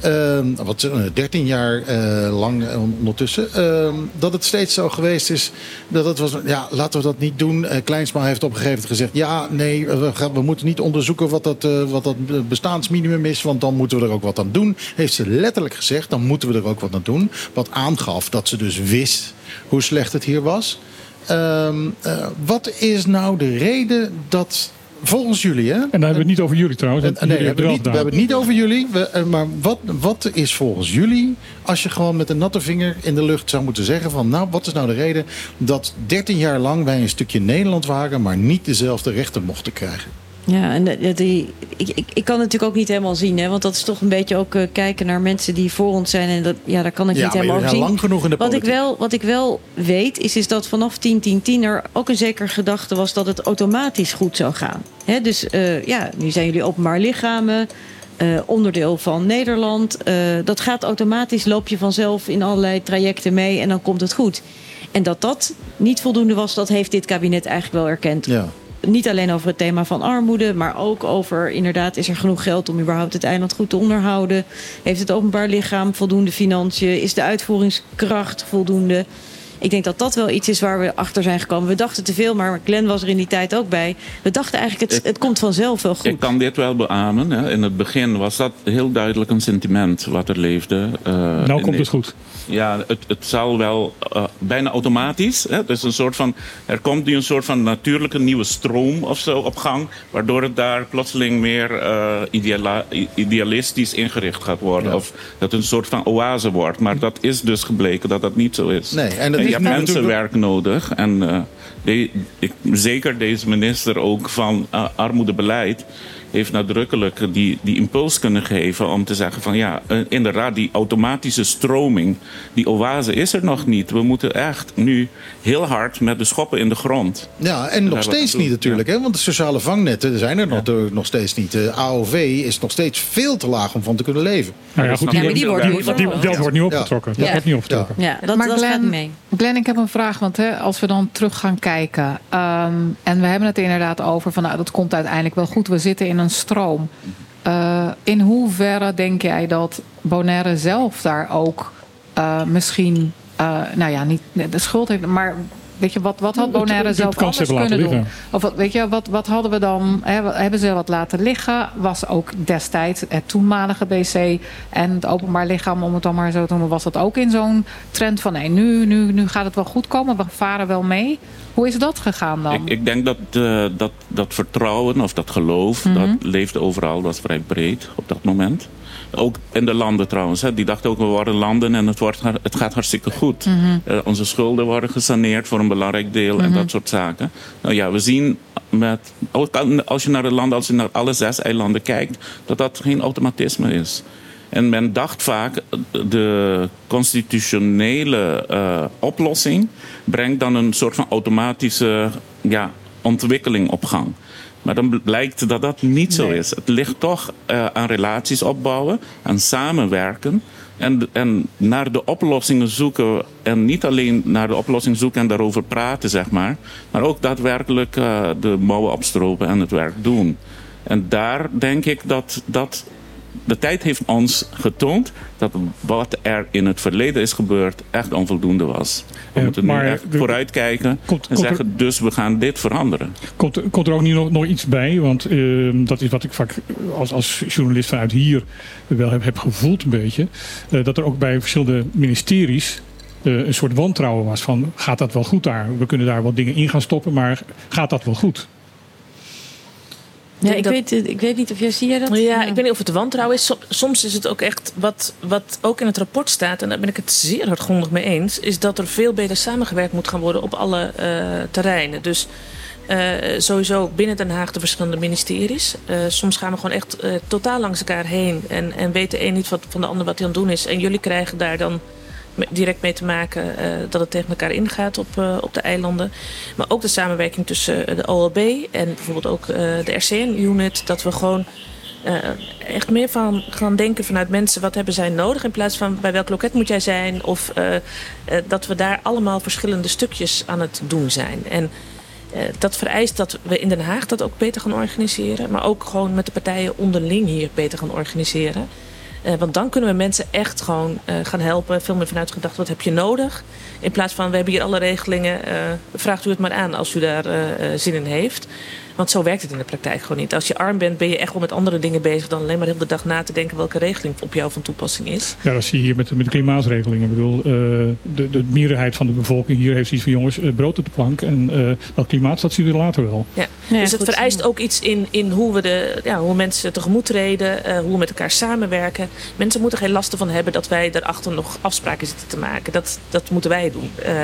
eh, wat, eh, 13 jaar eh, lang eh, ondertussen. eh, dat het steeds zo geweest is. Dat het was. Ja, laten we dat niet doen. Eh, Kleinsma heeft op een gegeven moment gezegd. Ja, nee, we, moeten niet onderzoeken wat dat, eh, wat dat bestaansminimum is. Want dan moeten we er ook wat aan doen. Heeft ze letterlijk gezegd. Dan moeten we er ook wat aan doen. Wat aangaf dat ze dus wist hoe slecht het hier was. Ehm, eh, wat is nou de reden dat. Volgens jullie, hè? En dan hebben we het niet over jullie trouwens. Eh, nee, we hebben, het niet, we hebben het niet over jullie. We, eh, maar wat, wat is volgens jullie, als je gewoon met een natte vinger in de lucht zou moeten zeggen van, nou, wat is nou de reden dat 13 jaar lang wij een stukje Nederland waren, maar niet dezelfde rechten mochten krijgen? Ja, en die, ik, ik, ik kan het natuurlijk ook niet helemaal zien, hè, want dat is toch een beetje ook eh, kijken naar mensen die voor ons zijn. En dat, ja, daar kan ik Ja, niet helemaal zien. lang genoeg in de wat, ik wel, wat ik wel weet, is, is dat vanaf 10-10-10 er ook een zekere gedachte was dat het automatisch goed zou gaan. Hè, dus eh, ja, nu zijn jullie openbaar lichamen. eh, onderdeel van Nederland. Dat gaat automatisch, loop je vanzelf in allerlei trajecten mee en dan komt het goed. En dat dat niet voldoende was, dat heeft dit kabinet eigenlijk wel erkend Ja. Niet alleen over het thema van armoede, maar ook over inderdaad, is er genoeg geld om überhaupt het eiland goed te onderhouden? Heeft het openbaar lichaam voldoende financiën? Is de uitvoeringskracht voldoende? Ik denk dat dat wel iets is waar we achter zijn gekomen. We dachten te veel, maar Glenn was er in die tijd ook bij. We dachten eigenlijk, het, het komt vanzelf wel goed. Ik kan dit wel beamen. Hè. In het begin was dat heel duidelijk een sentiment wat er leefde. eh, Nou komt het goed. Ja, het, het zal wel eh, bijna automatisch. Hè? Dus een soort van, er komt nu een soort van natuurlijke nieuwe stroom of zo op gang. Waardoor het daar plotseling meer eh, ideala- idealistisch ingericht gaat worden. Of dat het een soort van oase wordt. Maar dat is dus gebleken dat dat niet zo is. Nee, en dat je is hebt mensenwerk nodig. En eh, de- ik, zeker deze minister ook van armoedebeleid heeft nadrukkelijk die, die impuls kunnen geven om te zeggen van ja, eh, inderdaad, die automatische stroming, die oase is er nog niet. We moeten echt nu heel hard met de schoppen in de grond. Ja, en nog steeds niet natuurlijk. Hè? Want de sociale vangnetten zijn er nog, nog steeds niet. De AOV is nog steeds veel te laag om van te kunnen leven. Nou ja, goed, die, Ja, maar die wordt die, dat wordt nu opgetrokken. Dat wordt niet opgetrokken. Ja, dat, maar dat Glenn, gaat niet mee. Glenn, ik heb een vraag. Want hè, als we dan terug gaan kijken. ehm, en we hebben het inderdaad over van nou, dat komt uiteindelijk wel goed. We zitten in een stroom. Eh, in hoeverre denk jij dat Bonaire zelf daar ook eh, misschien, eh, nou ja, niet de schuld heeft, maar weet je, wat, wat had Bonaire zelf anders kunnen laten doen? Of wat, weet je, wat, wat hadden we dan, hè, hebben ze wat laten liggen? Was ook destijds het toenmalige BC en het openbaar lichaam, om het dan maar zo te noemen, was dat ook in zo'n trend van nee, nu, nu, nu gaat het wel goed komen, we varen wel mee. Hoe is dat gegaan dan? Ik, ik denk dat, eh, dat dat vertrouwen of dat geloof, Mhm. dat leefde overal, was vrij breed op dat moment. Ook in de landen trouwens. Hè. Die dachten ook, we worden landen en het, wordt, het gaat hartstikke goed. Mhm. Eh, onze schulden worden gesaneerd voor een belangrijk deel en Mhm. dat soort zaken. Nou ja, we zien met, ook als je naar de landen, als je naar alle zes eilanden kijkt, dat dat geen automatisme is. En men dacht vaak, de constitutionele eh, oplossing brengt dan een soort van automatische ja, ontwikkeling op gang. Maar dan blijkt dat dat niet zo is. Het ligt toch eh, aan relaties opbouwen, aan samenwerken. En, en naar de oplossingen zoeken. En niet alleen naar de oplossing zoeken en daarover praten, zeg maar. Maar ook daadwerkelijk eh, de mouwen opstropen en het werk doen. En daar denk ik dat, dat de tijd heeft ons getoond dat wat er in het verleden is gebeurd echt onvoldoende was. We Ja, moeten nu echt vooruitkijken en komt er- zeggen, dus we gaan dit veranderen. Komt, komt er ook niet nog, nog iets bij? Want eh, dat is wat ik vaak als, als journalist vanuit hier wel heb, heb gevoeld een beetje. eh, dat er ook bij verschillende ministeries eh, een soort wantrouwen was van gaat dat wel goed daar? We kunnen daar wat dingen in gaan stoppen, maar gaat dat wel goed? Ja, ik, dat- weet, ik weet niet of jij zie dat? Ja, ik weet niet of het wantrouwen is. Som- Soms is het ook echt wat, wat ook in het rapport staat, en daar ben ik het zeer hardgrondig mee eens, is dat er veel beter samengewerkt moet gaan worden op alle eh, terreinen. Dus eh, sowieso binnen Den Haag de verschillende ministeries. Eh, soms gaan we gewoon echt totaal langs elkaar heen en, en weet de een niet wat, van de ander wat hij aan het doen is. En jullie krijgen daar dan direct mee te maken eh, dat het tegen elkaar ingaat op, eh, op de eilanden. Maar ook de samenwerking tussen eh, de OLB en bijvoorbeeld ook de RCN-unit. Dat we gewoon echt meer van gaan denken vanuit mensen. Wat hebben zij nodig in plaats van bij welk loket moet jij zijn? Of dat we daar allemaal verschillende stukjes aan het doen zijn. En dat vereist dat we in Den Haag dat ook beter gaan organiseren. Maar ook gewoon met de partijen onderling hier beter gaan organiseren. Eh, want dan kunnen we mensen echt gewoon eh, gaan helpen. Veel meer vanuit gedacht, wat heb je nodig? In plaats van, we hebben hier alle regelingen. eh, vraagt u het maar aan als u daar zin in heeft. Want zo werkt het in de praktijk gewoon niet. Als je arm bent, ben je echt wel met andere dingen bezig... dan alleen maar de hele dag na te denken welke regeling op jou van toepassing is. Ja, dat zie je hier met, met de klimaatregelingen. Ik bedoel, eh, de, de meerderheid van de bevolking hier heeft iets van jongens, eh, brood op de plank. En eh, dat klimaat, dat zien we later wel. Ja. Ja, dus het goed. vereist ook iets in, in hoe, we de, ja, hoe mensen tegemoet treden, eh, hoe we met elkaar samenwerken. Mensen moeten geen last ervan hebben dat wij daarachter nog afspraken zitten te maken. Dat, dat moeten wij doen. Eh,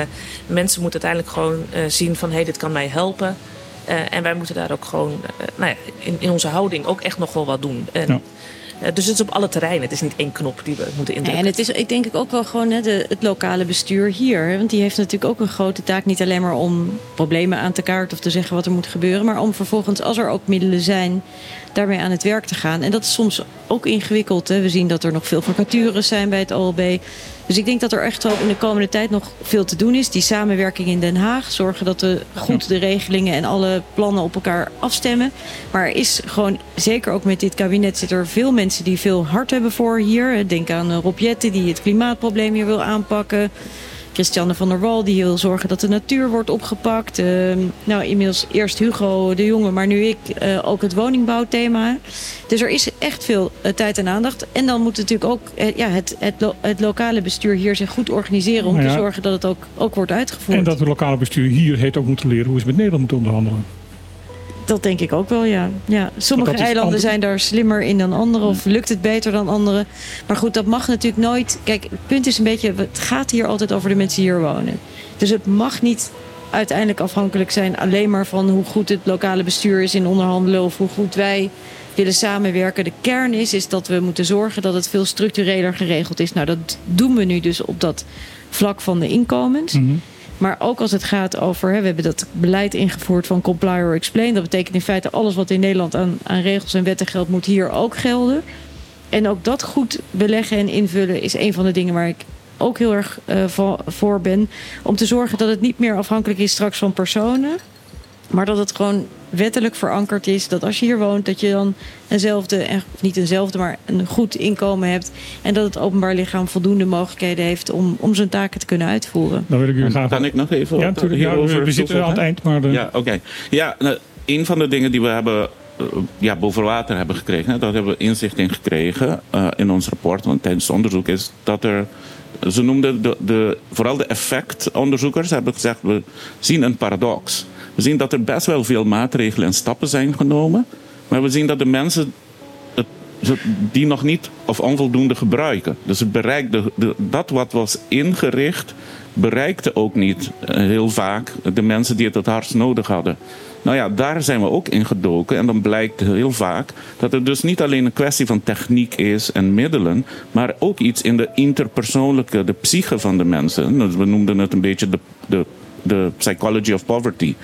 mensen moeten uiteindelijk gewoon eh, zien van hé, hey, dit kan mij helpen. Eh, en wij moeten daar ook gewoon eh, nou ja, in, in onze houding ook echt nog wel wat doen. En, Ja. eh, dus het is op alle terreinen. Het is niet één knop die we moeten indrukken. en het is, ik denk ook wel gewoon hè, de, het lokale bestuur hier. hè, Want die heeft natuurlijk ook een grote taak. Niet alleen maar om problemen aan te kaarten of te zeggen wat er moet gebeuren. Maar om vervolgens, als er ook middelen zijn, daarmee aan het werk te gaan. En dat is soms ook ingewikkeld. Hè. We zien dat er nog veel vacatures zijn bij het OLB. Dus ik denk dat er echt wel in de komende tijd nog veel te doen is. Die samenwerking in Den Haag. Zorgen dat we goed de regelingen en alle plannen op elkaar afstemmen. Maar er is gewoon, zeker ook met dit kabinet, zitten er veel mensen die veel hart hebben voor hier. Denk aan eh, Rob Jetten die het klimaatprobleem hier wil aanpakken. Christiane van der Wal die wil zorgen dat de natuur wordt opgepakt. Ehm, nou, inmiddels eerst Hugo de Jonge, maar nu ik eh, ook het woningbouwthema. Dus er is echt veel eh, tijd en aandacht. En dan moet natuurlijk ook eh, ja, het, het, lo- het lokale bestuur hier zich goed organiseren... om ja. te zorgen dat het ook, ook wordt uitgevoerd. En dat het lokale bestuur hier heeft ook moeten leren hoe ze met Nederland moeten onderhandelen. Dat denk ik ook wel, ja. ja sommige eilanden zijn daar slimmer in dan anderen. Of lukt het beter dan anderen. Maar goed, dat mag natuurlijk nooit... Kijk, het punt is een beetje... Het gaat hier altijd over de mensen die hier wonen. Dus het mag niet uiteindelijk afhankelijk zijn... alleen maar van hoe goed het lokale bestuur is in onderhandelen... of hoe goed wij willen samenwerken. De kern is, is dat we moeten zorgen dat het veel structureler geregeld is. Nou, dat doen we nu dus op dat vlak van de inkomens. Maar ook als het gaat over, we hebben dat beleid ingevoerd van comply or explain. Dat betekent in feite alles wat in Nederland aan, aan regels en wetten geldt, moet hier ook gelden. En ook dat goed beleggen en invullen is een van de dingen waar ik ook heel erg va- voor ben. Om te zorgen dat het niet meer afhankelijk is straks van personen. Maar dat het gewoon wettelijk verankerd is. Dat als je hier woont, dat je dan eenzelfde, of niet eenzelfde, maar een goed inkomen hebt. En dat het openbaar lichaam voldoende mogelijkheden heeft om, om zijn taken te kunnen uitvoeren. Dan wil ik u graag... Kan ik nog even Ja, natuurlijk. Ja, we, zitten aan het eind, maar... De... Ja, oké. Ja, nou, een van de dingen die we hebben eh, ja, boven water hebben gekregen, dat hebben we inzicht in gekregen eh, in ons rapport, want tijdens het onderzoek is dat er. Ze noemden de, de, vooral de effectonderzoekers hebben gezegd: we zien een paradox. We zien dat er best wel veel maatregelen en stappen zijn genomen, maar we zien dat de mensen het, die nog niet of onvoldoende gebruiken. Dus het bereikte, dat wat was ingericht, bereikte ook niet eh, heel vaak de mensen die het het hardst nodig hadden. Nou ja, daar zijn we ook in gedoken. En dan blijkt heel vaak dat het dus niet alleen een kwestie van techniek is en middelen, maar ook iets in de interpersoonlijke, de psyche van de mensen. Dus we noemden het een beetje de, de, de psychology of poverty.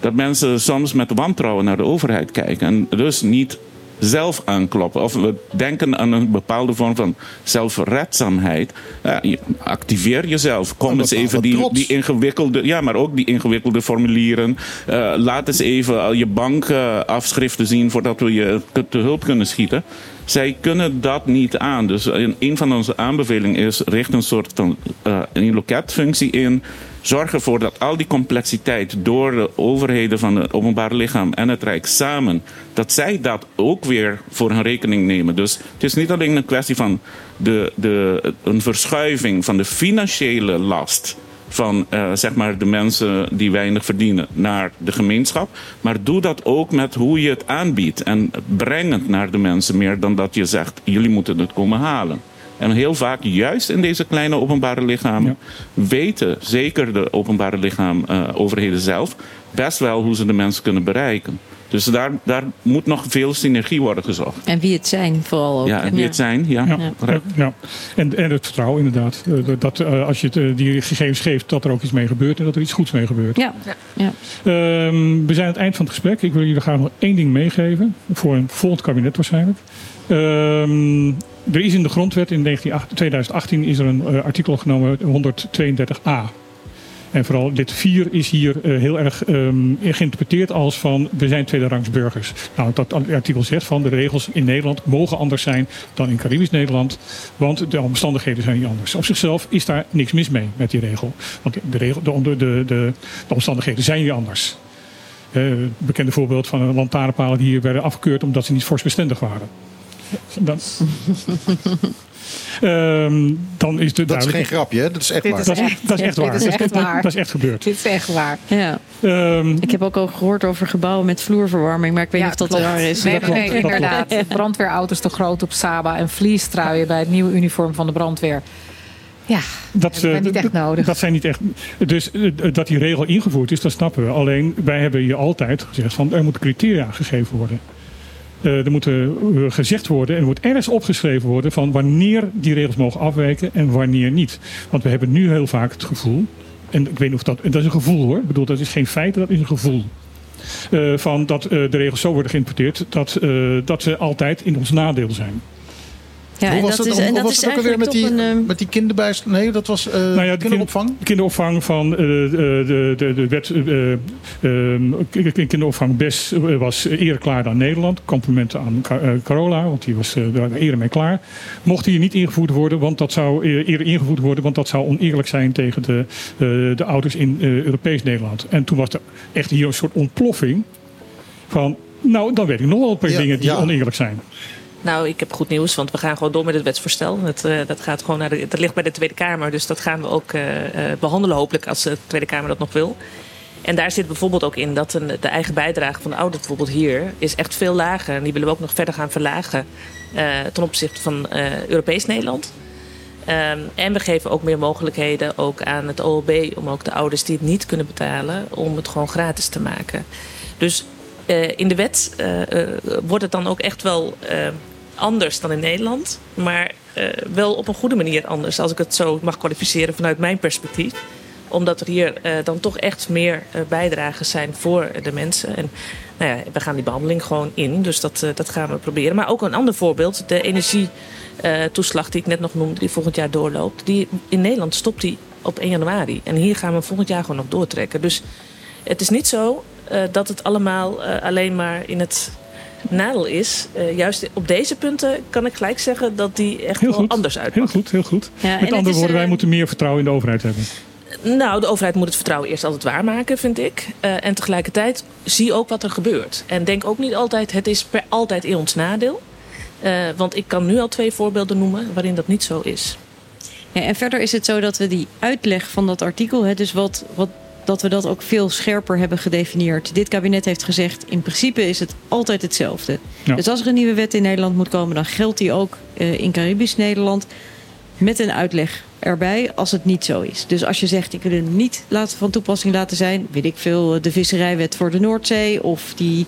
Dat mensen soms met wantrouwen naar de overheid kijken en dus niet zelf aankloppen. Of we denken aan een bepaalde vorm van zelfredzaamheid. Ja, activeer jezelf. Kom Een eens even die, die ingewikkelde, ja, maar ook die ingewikkelde formulieren. Eh, laat eens even al je bankafschriften zien voordat we je te hulp kunnen schieten. Zij kunnen dat niet aan. Dus een, van onze aanbevelingen is: richt een soort van eh, een loketfunctie in. Zorg ervoor dat al die complexiteit door de overheden van het openbaar lichaam en het Rijk samen, dat zij dat ook weer voor hun rekening nemen. Dus het is niet alleen een kwestie van de, de, een verschuiving van de financiële last van eh, zeg maar de mensen die weinig verdienen naar de gemeenschap. Maar doe dat ook met hoe je het aanbiedt. En breng het naar de mensen meer dan dat je zegt: jullie moeten het komen halen. En heel vaak, juist in deze kleine openbare lichamen, weten zeker de openbare lichaam, eh, overheden zelf, best wel hoe ze de mensen kunnen bereiken. Dus daar, daar moet nog veel synergie worden gezocht. En wie het zijn vooral ook. Ja, en wie het zijn, ja. Ja, ja. En, en het vertrouwen inderdaad. Eh, Dat eh, als je het, eh, die gegevens geeft, dat er ook iets mee gebeurt en dat er iets goeds mee gebeurt. Ja. ja. Ehm, we zijn aan het eind van het gesprek. Ik wil jullie graag nog één ding meegeven. Voor een volgend kabinet waarschijnlijk. Ehm, er is in de grondwet in 1908 2018 is er een artikel genomen 132a. En vooral dit 4 is hier eh, heel erg ehm, geïnterpreteerd als van we zijn tweederangs burgers. Nou, dat artikel zegt van de regels in Nederland mogen anders zijn dan in Caribisch Nederland. Want de omstandigheden zijn niet anders. Op zichzelf is daar niks mis mee met die regel. Want de, regel, de, de, de, de, de omstandigheden zijn niet anders. Het bekende voorbeeld van de lantaarnpalen die hier werden afgekeurd omdat ze niet vorstbestendig waren. Dan, Ehm, dan is de Dat is geen grapje, hè? Dat is echt Dit waar. is Dat is echt- echt, dat is echt waar. dit is echt Dat- dat- waar. Dat is echt gebeurd. Dit is echt waar. Ja. Ehm, Ik heb ook al gehoord over gebouwen met vloerverwarming, maar ik weet niet of dat waar is. Nee, Dat nee, klopt. nee, inderdaad. Brandweerauto's te groot op Saba en vliestruien bij het nieuwe uniform van de brandweer. Ja, dat, hebben wij eh, niet echt nodig. Dat zijn niet echt. Dus eh, dat die regel ingevoerd is, dat snappen we. Alleen wij hebben hier altijd gezegd van er moeten criteria gegeven worden. Eh, er moet eh, gezegd worden en er moet ergens opgeschreven worden van wanneer die regels mogen afwijken en wanneer niet. Want we hebben nu heel vaak het gevoel, en ik weet niet of dat, en dat is een gevoel hoor, ik bedoel dat is geen feit, dat is een gevoel. eh, van dat eh, de regels zo worden geïnterpreteerd dat, eh, dat ze altijd in ons nadeel zijn. Ja, Hoe was dat het, is, hoe en dat was is het ook alweer met eigenlijk die, een... eh, met die kinderbijstand? Nee, dat was eh, Nou ja, de kinderopvang. kind- kinderopvang van eh, de, de, de, de wet. eh, ehm, k- kinderopvang BES eh, was eerder klaar dan Nederland. Complimenten aan Ca- eh, Carola, want die was eh, daar eerder mee klaar. Mocht hier niet ingevoerd worden, want dat zou eh, eerder ingevoerd worden, want dat zou oneerlijk zijn tegen de, eh, de ouders in eh, Europees Nederland. En toen was er echt hier een soort ontploffing van. Nou, dan weet ik nog wel een paar Ja, dingen die ja. oneerlijk zijn. Nou, ik heb goed nieuws, want we gaan gewoon door met het wetsvoorstel. Het, eh, dat, gaat gewoon naar de, dat ligt bij de Tweede Kamer, dus dat gaan we ook eh, eh, behandelen hopelijk als de Tweede Kamer dat nog wil. En daar zit bijvoorbeeld ook in dat een, de eigen bijdrage van de ouders bijvoorbeeld hier is echt veel lager. En die willen we ook nog verder gaan verlagen ten opzichte van Europees Nederland. Ehm, en we geven ook meer mogelijkheden ook aan het OLB om ook de ouders die het niet kunnen betalen, om het gewoon gratis te maken. Dus in de wet eh, eh, wordt het dan ook echt wel eh, anders dan in Nederland. Maar eh, wel op een goede manier anders, als ik het zo mag kwalificeren vanuit mijn perspectief omdat er hier eh, dan toch echt meer eh, bijdragen zijn voor de mensen. En nou ja, we gaan die behandeling gewoon in, dus dat, eh, dat gaan we proberen. Maar ook een ander voorbeeld, de energietoeslag die ik net nog noemde, die volgend jaar doorloopt. Die, in Nederland stopt die op 1 januari. En hier gaan we volgend jaar gewoon nog doortrekken. Dus het is niet zo eh, dat het allemaal eh, alleen maar in het nadeel is. Eh, juist op deze punten kan ik gelijk zeggen dat die echt Heel wel goed. anders Heel uitpakken. goed, heel goed. Ja, Met andere woorden, wij eh, moeten meer vertrouwen in de overheid hebben. Nou, de overheid moet het vertrouwen eerst altijd waarmaken, vind ik. Eh, en tegelijkertijd zie ook wat er gebeurt. En denk ook niet altijd, het is per altijd in ons nadeel. Eh, want ik kan nu al twee voorbeelden noemen waarin dat niet zo is. Ja, en verder is het zo dat we die uitleg van dat artikel, hè, dus wat, wat, dat we dat ook veel scherper hebben gedefinieerd. Dit kabinet heeft gezegd, in principe is het altijd hetzelfde. Ja. Dus als er een nieuwe wet in Nederland moet komen, dan geldt die ook eh, in Caribisch Nederland. Met een uitleg erbij als het niet zo is. Dus als je zegt, ik wil het niet laten van toepassing laten zijn, weet ik veel, de visserijwet voor de Noordzee of die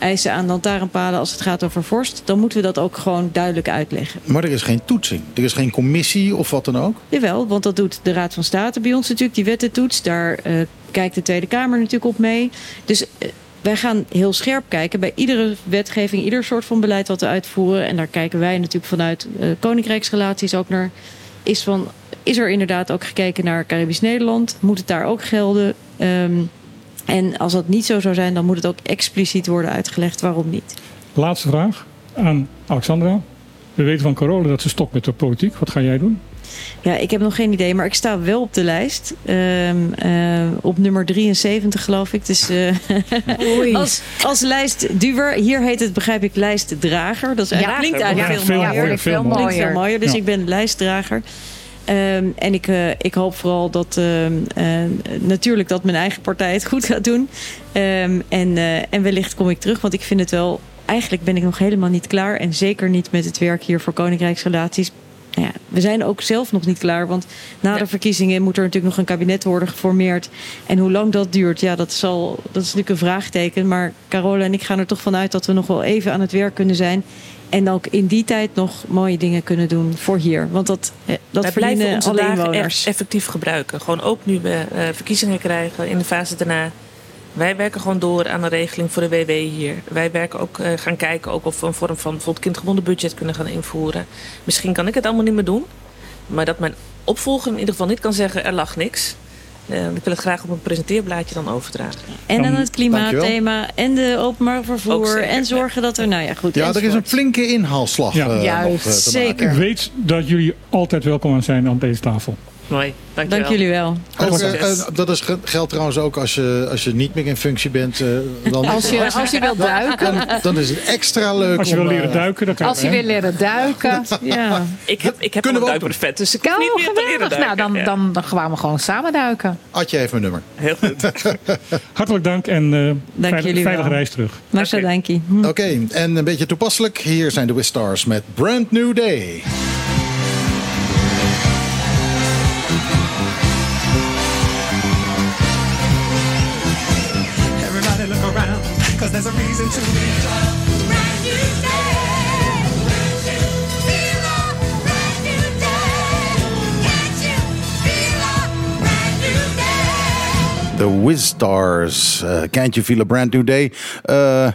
eisen aan lantaarnpalen als het gaat over vorst, dan moeten we dat ook gewoon duidelijk uitleggen. Maar er is geen toetsing. Er is geen commissie of wat dan ook. Jawel, want dat doet de Raad van State bij ons natuurlijk, die wetten toetst. Daar eh, kijkt de Tweede Kamer natuurlijk op mee. Dus eh, wij gaan heel scherp kijken bij iedere wetgeving, ieder soort van beleid wat we uitvoeren. En daar kijken wij natuurlijk vanuit eh, koninkrijksrelaties ook naar. Is, van, is er inderdaad ook gekeken naar Caribisch Nederland? Moet het daar ook gelden? Ehm, en als dat niet zo zou zijn, dan moet het ook expliciet worden uitgelegd waarom niet. Laatste vraag aan Alexandra. We weten van Carola dat ze stopt met de politiek. Wat ga jij doen? Ja, ik heb nog geen idee, maar ik sta wel op de lijst. Ehm, eh, op nummer 73 geloof ik. Dus eh, [laughs] als, als lijstduwer. Hier heet het, begrijp ik, lijstdrager. Dat is Ja, klinkt eigenlijk ja, veel veel mooier. mooier, veel Klinkt mooier. veel mooier. Dus Ja. ik ben lijstdrager. Ehm, en ik, eh, ik hoop vooral dat ehm, eh, natuurlijk dat mijn eigen partij het goed gaat doen. Ehm, en, eh, en wellicht kom ik terug, want ik vind het wel. Eigenlijk ben ik nog helemaal niet klaar. En zeker niet met het werk hier voor Koninkrijksrelaties. Nou ja, we zijn ook zelf nog niet klaar. Want na de verkiezingen moet er natuurlijk nog een kabinet worden geformeerd. En hoe lang dat duurt, ja, dat, zal, dat is natuurlijk een vraagteken. Maar Carola en ik gaan er toch vanuit dat we nog wel even aan het werk kunnen zijn. En ook in die tijd nog mooie dingen kunnen doen voor hier. Want dat, eh, dat Wij blijven onze dagen echt effectief gebruiken. Gewoon ook nu we eh, verkiezingen krijgen in de fase daarna. Wij werken gewoon door aan een regeling voor de WW hier. Wij werken ook eh, gaan kijken ook of we een vorm van bijvoorbeeld kindgebonden budget kunnen gaan invoeren. Misschien kan ik het allemaal niet meer doen. Maar dat mijn opvolger in ieder geval niet kan zeggen er lag niks. Eh, ik wil het graag op een presenteerblaadje dan overdragen. En dan het klimaatthema en de openbaar vervoer. En zorgen dat er, nou ja, goed. Ja, er is een flinke inhaalslag Ja. eh, Juist, eh, te zeker. Ik weet dat jullie altijd welkom zijn aan deze tafel. Mooi, dankjewel. Dank jullie wel. Ook, eh, eh, dat is, ge- geldt trouwens ook als je, als je niet meer in functie bent. eh, dan, Als je, als je wilt duiken. dan, dan is het extra leuk Als je om... wil leren eh, duiken, dan kan Als je wil leren duiken. Ja. Ik heb, ik heb Kunnen een duikbrevet, dus ik Kan niet meer te leren. Nou, duiken. dan, Ja. dan, dan gaan we gewoon samen duiken. Adje heeft mijn nummer. Heel goed. [laughs] Hartelijk dank en eh veilig, jullie veilige wel. reis terug. Oké. dank je. Oké, en een beetje toepasselijk. Hier zijn de Wistars met Brand New Day. Wizstars. eh Can't You Feel a Brand New Day. Eh, eh,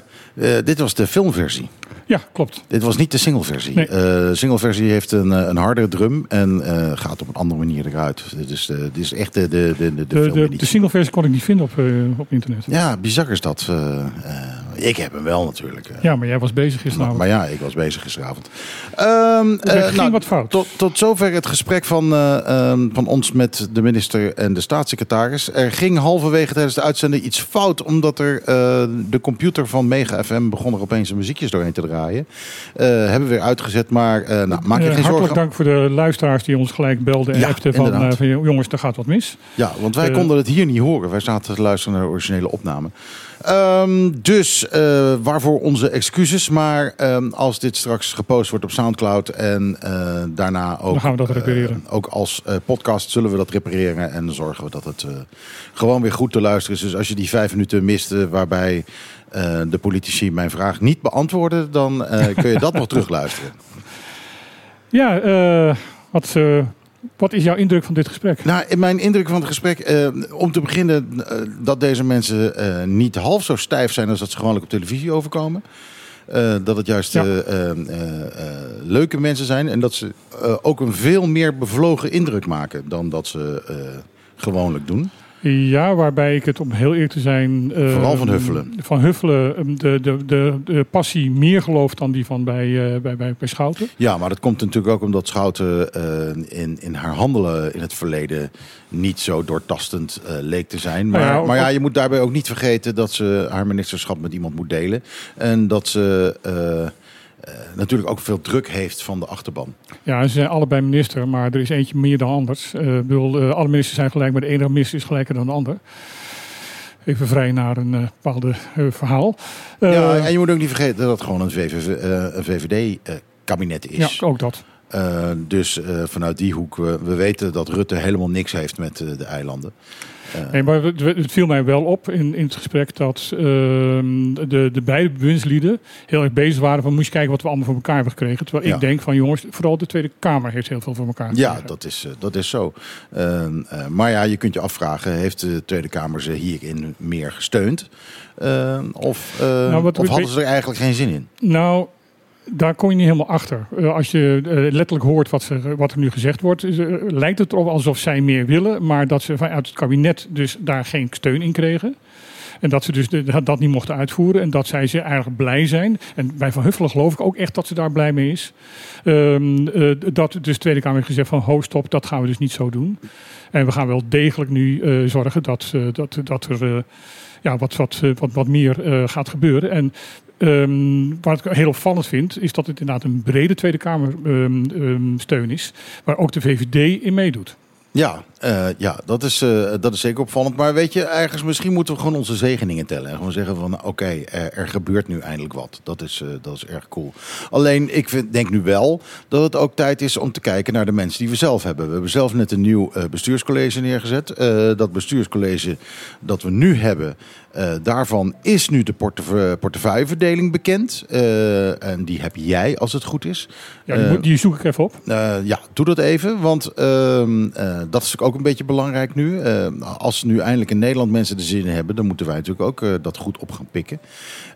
dit was de filmversie. Ja, klopt. Dit was niet de singleversie. Nee. De singleversie heeft een, een hardere drum en gaat op een andere manier eruit. Dit is, de, dit is echt de, de, de, de, de De, de, filmeditie. de single versie kon ik niet vinden op, op internet. Ja, bizar is dat. Eh, eh, ik heb hem wel natuurlijk. eh. Ja, maar jij was bezig gisteravond. maar ja, ik was bezig gisteravond. Ehm, Er eh, ging nou, wat fout. Tot, tot zover het gesprek van, eh, ehm, van ons met de minister en de staatssecretaris. Er ging halverwege tijdens de uitzending iets fout, omdat er eh, de computer van Mega FM begon er opeens een muziekjes doorheen te draaien. Eh, hebben we weer uitgezet, maar eh, nou, maak je Eh, geen hartelijk zorgen. dank voor de luisteraars die ons gelijk belden en Ja, appten van, eh, van jongens, er gaat wat mis. Ja, want wij Eh, konden het hier niet horen. Wij zaten te luisteren naar de originele opname. Ehm, dus eh, waarvoor onze excuses. Maar ehm, als dit straks gepost wordt op Soundcloud en eh, daarna ook, Dan gaan we dat repareren. eh, ook als podcast zullen we dat repareren. En zorgen we dat het gewoon weer goed te luisteren is. Dus als je die vijf minuten miste waarbij de politici mijn vraag niet beantwoorden, dan kun je dat [laughs] nog terugluisteren. Ja, wat, wat is jouw indruk van dit gesprek? Nou, mijn indruk van het gesprek, eh, om te beginnen, eh, dat deze mensen eh, niet half zo stijf zijn als dat ze gewoonlijk op televisie overkomen. Dat het juist Ja. leuke mensen zijn en dat ze ook een veel meer bevlogen indruk maken dan dat ze gewoonlijk doen. Ja, waarbij ik het om heel eerlijk te zijn. eh, Vooral van Huffelen. Van Huffelen, eh, de, de, de, de passie meer gelooft dan die van bij, eh, bij, bij, bij Schouten. Ja, maar dat komt natuurlijk ook omdat Schouten eh, in, in haar handelen in het verleden niet zo doortastend eh, leek te zijn. Maar, Nou ja, ook- maar ja, je moet daarbij ook niet vergeten dat ze haar ministerschap met iemand moet delen. En dat ze natuurlijk ook veel druk heeft van de achterban. Ja, ze zijn allebei minister, maar er is eentje meer dan anders. Eh, ik bedoel, eh, alle ministers zijn gelijk, maar de ene minister is gelijker dan de ander. Even vrij naar een eh, bepaalde eh, verhaal. Eh, ja, en je moet ook niet vergeten dat het gewoon een, eh, VVD-kabinet is. ja, ook dat. Eh, dus eh, vanuit die hoek, we, we weten dat Rutte helemaal niks heeft met eh, de eilanden. Nee, maar het, het viel mij wel op in, in het gesprek dat ehm, de, de beide bewindslieden heel erg bezig waren van moest je kijken wat we allemaal voor elkaar hebben gekregen. Terwijl Ja. ik denk van jongens, vooral de Tweede Kamer heeft heel veel voor elkaar gekregen. Ja, dat is, eh, dat is zo. Ehm, eh, maar ja, je kunt je afvragen, heeft de Tweede Kamer ze hierin meer gesteund? Ehm, of eh, Nou, wat- of hadden ze er eigenlijk geen zin in? Nou, daar kom je niet helemaal achter. Eh, als je eh, letterlijk hoort wat, wat er nu gezegd wordt, eh, lijkt het erop alsof zij meer willen, maar dat ze vanuit het kabinet dus daar geen steun in kregen. En dat ze dus dat niet mochten uitvoeren. En dat zij ze eigenlijk blij zijn. En bij Van Huffelen geloof ik ook echt dat ze daar blij mee is. Ehm, eh, dat dus de Tweede Kamer heeft gezegd van ho stop, dat gaan we dus niet zo doen. En we gaan wel degelijk nu zorgen dat, dat, dat er ja, wat, wat, wat, wat meer gaat gebeuren. En ehm, wat ik heel opvallend vind, is dat het inderdaad een brede Tweede Kamer ehm, ehm, steun is. Waar ook de VVD in meedoet. Ja, eh, ja dat, is, eh, dat is zeker opvallend. Maar weet je, ergens misschien moeten we gewoon onze zegeningen tellen. En gewoon zeggen van, oké, er, gebeurt nu eindelijk wat. Dat is, eh, dat is erg cool. Alleen, ik vind, denk nu wel dat het ook tijd is om te kijken naar de mensen die we zelf hebben. We hebben zelf net een nieuw bestuurscollege neergezet. Dat bestuurscollege dat we nu hebben, eh, daarvan is nu de portefeu- portefeuilleverdeling bekend. Eh, en die heb jij, als het goed is. Ja, die, Eh, moet- die zoek ik even op. eh, ja, doe dat even. Want ehm, eh, dat is ook een beetje belangrijk nu. Eh, als nu eindelijk in Nederland mensen de zin in hebben, dan moeten wij natuurlijk ook eh, dat goed op gaan pikken.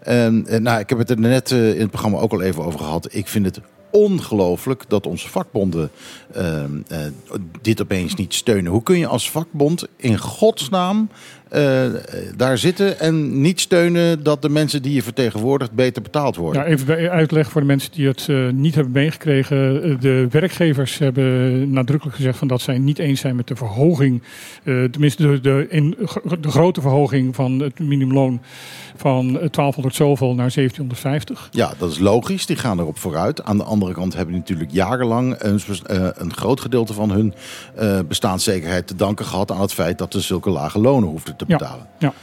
En, eh, nou, ik heb het er net eh, in het programma ook al even over gehad. Ik vind het ongelooflijk dat onze vakbonden ehm, eh, dit opeens niet steunen. Hoe kun je als vakbond in godsnaam eh, daar zitten en niet steunen dat de mensen die je vertegenwoordigt beter betaald worden? Ja, even uitleg voor de mensen die het eh, niet hebben meegekregen. Eh, De werkgevers hebben nadrukkelijk gezegd van dat zij niet eens zijn met de verhoging. tenminste, de, de, in, de grote verhoging van het minimumloon van eh, 1200 zoveel naar 1750. Ja, dat is logisch. Die gaan erop vooruit. Aan de andere kant hebben die natuurlijk jarenlang een, een groot gedeelte van hun bestaanszekerheid te danken gehad aan het feit dat ze zulke lage lonen hoefden te betalen. Ja.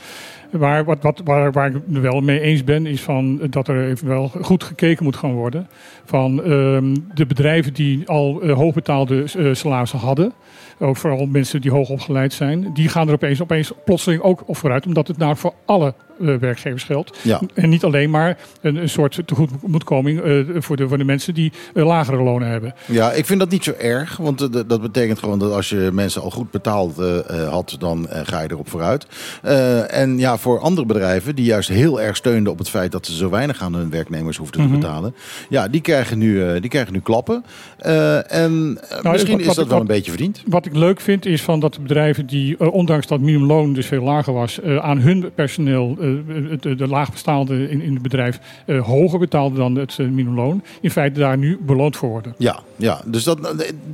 Waar, wat, wat, waar, waar ik het wel mee eens ben, is van dat er even wel goed gekeken moet gaan worden. Van ehm, de bedrijven die al eh, hoogbetaalde eh, salarissen hadden. Ook vooral mensen die hoog opgeleid zijn. Die gaan er opeens, opeens plotseling ook op vooruit. Omdat het nou voor alle eh, werkgevers geldt. Ja. En niet alleen maar een, een soort tegemoetkoming eh, voor, de, voor de mensen die eh, lagere lonen hebben. Ja, ik vind dat niet zo erg. Want dat betekent gewoon dat als je mensen al goed betaald had, dan ga je erop vooruit. En ja, voor andere bedrijven die juist heel erg steunden op het feit dat ze zo weinig aan hun werknemers hoefden Mhm. te betalen. Ja, die krijgen nu, die krijgen nu klappen. En Nou, misschien wat- is dat wel wat- een beetje verdiend. Wat ik leuk vind is van dat de bedrijven die, eh, ondanks dat minimumloon dus veel lager was, eh, aan hun personeel, eh, de, de laagbestaande in, in het bedrijf, hoger betaalden dan het minimumloon, in feite daar nu beloond voor worden. Ja, ja, dus dat,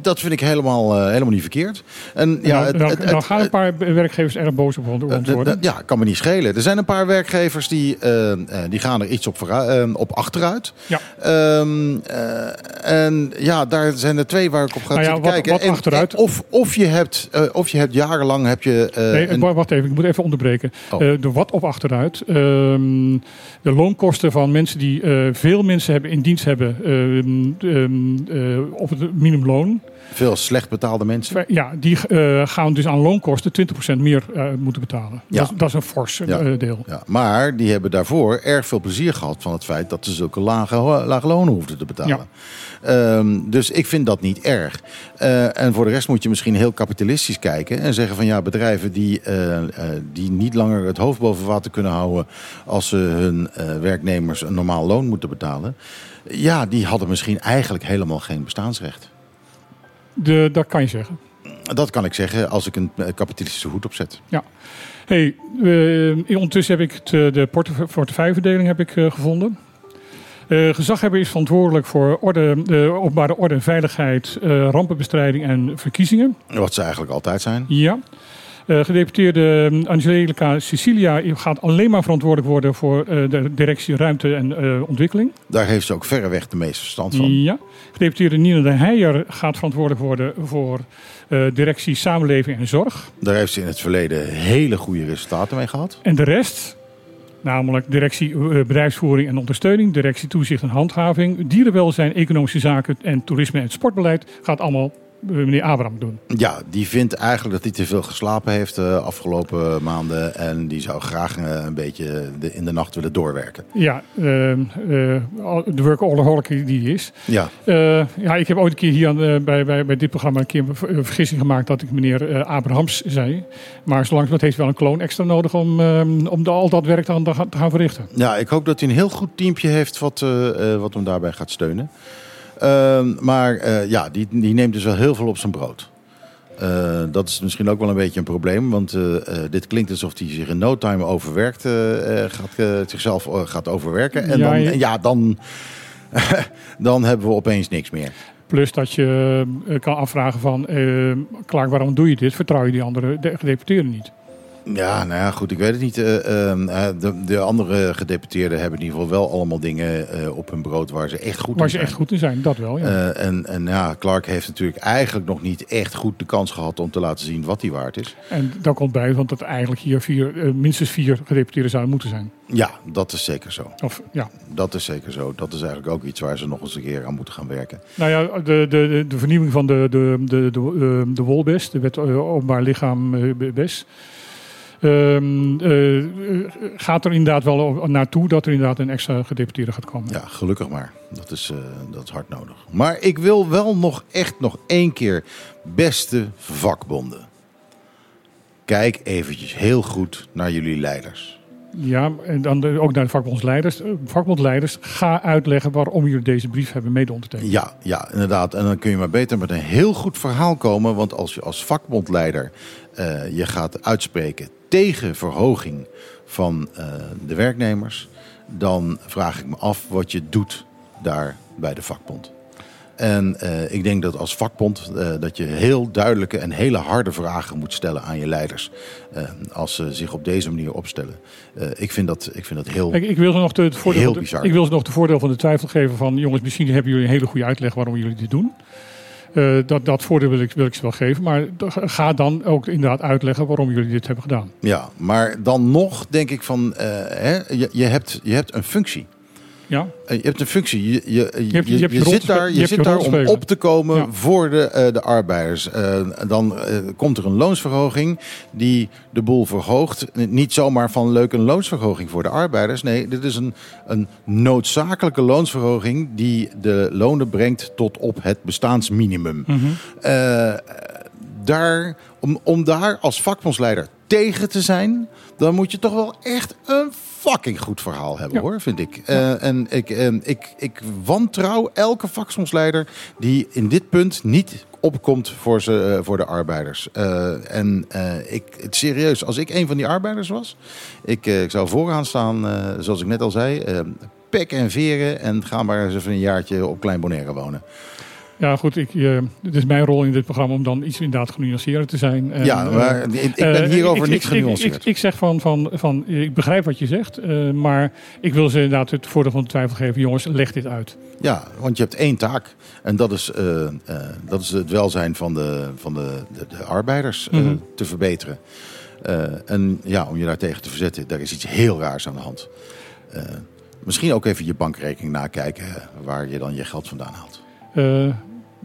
dat vind ik helemaal, eh, helemaal niet verkeerd. En, ja, het- dan, het- dan gaan een paar werkgevers erg boos op Eh, worden. dat- ja, kan me niet schelen. Er zijn een paar werkgevers die, eh, eh, die gaan er iets op, vooruit- eh, op achteruit. Ja. Ehm, eh, en ja, daar zijn er twee waar ik op ga Nou ja, zitten wat- kijken. wat En- achteruit- en of, of, je hebt, eh, of je hebt jarenlang heb je... eh, Nee, een- wacht even, ik moet even onderbreken. Oh. Eh, de wat op achteruit. Ehm, de loonkosten van mensen die eh, veel mensen hebben in dienst hebben ehm, eh, op het minimumloon. veel slecht betaalde mensen. Ja, die eh, gaan dus aan loonkosten 20% meer eh, moeten betalen. Ja. Dat, is- dat is een fors eh, Ja. deel. Ja, maar die hebben daarvoor erg veel plezier gehad van het feit dat ze zulke lage, lage lonen hoefden te betalen. Ehm, dus ik vind dat niet erg. Eh, en voor de rest moet je misschien heel kapitalistisch kijken en zeggen van ja, bedrijven die, eh, eh, die niet langer het hoofd boven water kunnen houden als ze hun eh, werknemers een normaal loon moeten betalen. Ja, die hadden misschien eigenlijk helemaal geen bestaansrecht. De, dat kan je zeggen. Dat kan ik zeggen als ik een eh, kapitalistische hoed opzet. Ja. Hey, eh, ondertussen heb ik eh, de portef- portefeuilleverdeling heb ik, gevonden. Eh gezaghebber is verantwoordelijk voor orde, de openbare orde en veiligheid, rampenbestrijding en verkiezingen. Wat ze eigenlijk altijd zijn. Ja. Eh, gedeputeerde eh, Angelica Cecilia gaat alleen maar verantwoordelijk worden voor eh, de directie ruimte en eh, ontwikkeling. Daar heeft ze ook verreweg de meeste verstand van. Ja. Gedeputeerde Nina de Heijer gaat verantwoordelijk worden voor directie samenleving en zorg. Daar heeft ze in het verleden hele goede resultaten mee gehad. En de rest, namelijk directie bedrijfsvoering en ondersteuning, directie toezicht en handhaving, dierenwelzijn, economische zaken en toerisme en sportbeleid, gaat allemaal meneer Abraham doen. Ja, die vindt eigenlijk dat hij te veel geslapen heeft de afgelopen maanden. En die zou graag eh, een beetje de, in de nacht willen doorwerken. Ja, eh, eh, de workaholic die is. Ja. Eh, ja, ik heb ooit een keer hier aan, eh, bij, bij, bij dit programma een keer een ver- een vergissing gemaakt dat ik meneer eh, Abrahams zei. Maar zo langzamerhand heeft wel een kloon extra nodig om, eh, om de, al dat werk te te gaan verrichten. Ja, ik hoop dat hij een heel goed teampje heeft wat, eh, eh, wat hem daarbij gaat steunen. Ehm, maar eh, ja, die, die neemt dus wel heel veel op zijn brood. Eh, dat is misschien ook wel een beetje een probleem, want eh, dit klinkt alsof hij zich in no time overwerkt, gaat, zichzelf gaat overwerken. En Ja, dan, je- ja, dan, [laughs] dan hebben we opeens niks meer. Plus dat je kan afvragen van, Clark, waarom doe je dit? Vertrouw je die andere de- gedeputeerden niet? Ja, nou ja, goed, ik weet het niet. Eh, ehm, eh, de, de andere gedeputeerden hebben in ieder geval wel allemaal dingen eh, op hun brood waar ze echt goed Waar in ze zijn. echt goed in zijn, dat wel. Ja. En, en ja, Clark heeft natuurlijk eigenlijk nog niet echt goed de kans gehad om te laten zien wat hij waard is. En daar komt bij, want dat eigenlijk hier vier, minstens vier gedeputeerden zouden moeten zijn. Ja, dat is zeker zo. Of, ja. Dat is zeker zo. Dat is eigenlijk ook iets waar ze nog eens een keer aan moeten gaan werken. Nou ja, de, de, de, vernieuwing van de, de, de, de, de WOLBES, de Wet Openbaar Lichaam eh, BES, ehm, eh, gaat er inderdaad wel naartoe dat er inderdaad een extra gedeputeerde gaat komen. Ja, gelukkig maar. Dat is, eh, dat is hard nodig. Maar ik wil wel nog echt nog één keer, beste vakbonden. Kijk eventjes heel goed naar jullie leiders. Ja, en dan ook naar de vakbondsleiders. Eh, Vakbondsleiders, ga uitleggen waarom jullie deze brief hebben mede ondertekend. Ja, ja, inderdaad. En dan kun je maar beter met een heel goed verhaal komen. Want als je als vakbondleider je gaat uitspreken tegen verhoging van eh, de werknemers, dan vraag ik me af wat je doet daar bij de vakbond. En eh, ik denk dat als vakbond eh, dat je heel duidelijke en hele harde vragen moet stellen aan je leiders. als ze zich op deze manier opstellen. Ik, vind dat, ik vind dat heel, Ik, ik wil ze nog de, het voordeel heel bizar. ik wil ze nog de voordeel van de twijfel geven van jongens, misschien hebben jullie een hele goede uitleg waarom jullie dit doen. Eh, dat, dat voordeel wil ik, wil ik ze wel geven. Maar ga dan ook inderdaad uitleggen waarom jullie dit hebben gedaan. Ja, maar dan nog denk ik van, eh, hè, je, je, hebt, je hebt een functie. Ja. Eh, Je hebt een functie. Je, je, je, hebt- je hebt je je rol zit daar, je zit daar om op te komen Ja. voor de, eh, de arbeiders. Eh, dan komt er een loonsverhoging die de boel verhoogt. Niet zomaar van leuk een loonsverhoging voor de arbeiders. Nee, dit is een, een noodzakelijke loonsverhoging die de lonen brengt tot op het bestaansminimum. Mhm. Daar, om, om daar als vakbondsleider tegen te zijn, dan moet je toch wel echt een fucking goed verhaal hebben, hoor, vind ik. Eh, en ik, eh, ik, ik wantrouw elke vakbondsleider die in dit punt niet opkomt voor, ze, eh, voor de arbeiders. En ik, het, serieus, als ik een van die arbeiders was, ik, ik zou vooraan staan, zoals ik net al zei, pek en veren en ga maar eens even een jaartje op Klein Bonaire wonen. Ja, goed. Ik, eh, het is mijn rol in dit programma om dan iets inderdaad genuanceerder te zijn. En, Ja, maar eh, ik- ik ben eh, hierover ik- niks ik- genuanceerd. Ik, ik, ik zeg van, van, van, ik begrijp wat je zegt, maar ik wil ze inderdaad het voordeel van de twijfel geven. Jongens, leg dit uit. Ja, want je hebt één taak. En dat is, dat is het welzijn van de, van de, de, de arbeiders Mhm. te verbeteren. En ja, om je daartegen te verzetten, daar is iets heel raars aan de hand. Misschien ook even je bankrekening nakijken waar je dan je geld vandaan haalt.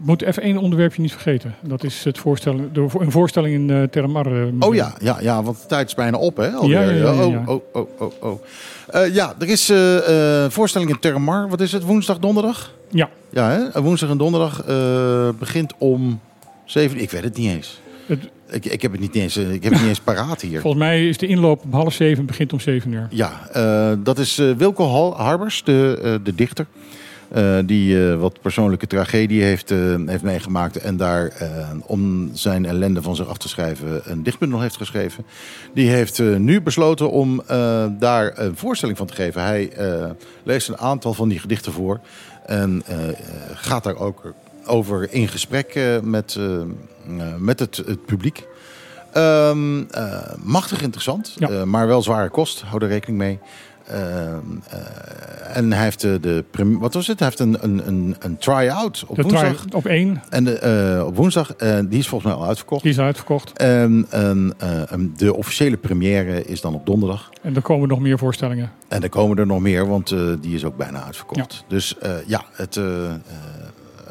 Moeten even één onderwerpje niet vergeten. Dat is het voorstellen, de, een voorstelling in eh Terramar. eh, Oh ja, ja, ja, want de tijd is bijna op, hè? alweer. Ja, ja, ja. Oh, oh, oh, oh, oh. Eh, ja, er is eh, voorstelling in Termar. Wat is het? Woensdag, donderdag? Ja. Ja, hè? woensdag en donderdag begint om zeven. Ik weet het niet eens. Het- Ik, ik heb het niet eens, ik heb het niet eens [laughs] paraat hier. Volgens mij is de inloop om half zeven, begint om zeven uur. Ja, dat is Wilco Harbers, de, de dichter. Eh, die eh, wat persoonlijke tragedie heeft, eh, heeft meegemaakt. En daar om zijn ellende van zich af te schrijven een dichtbundel heeft geschreven. Die heeft nu besloten om daar een voorstelling van te geven. Hij leest een aantal van die gedichten voor. En gaat daar ook over in gesprek met, met het, het publiek. Ehm, eh, machtig interessant, maar wel zware kost. Hou er rekening mee. Ehm, eh, en hij heeft de, de prem- wat was het? Hij heeft een, een, een, een try-out op De woensdag. try- op één. En de, eh, op woensdag, eh, die is volgens mij al uitverkocht. Die is uitverkocht. En, eh, de officiële première is dan op donderdag. En er komen nog meer voorstellingen. En er komen er nog meer, want eh, die is ook bijna uitverkocht. Dus eh, ja, het, eh, eh,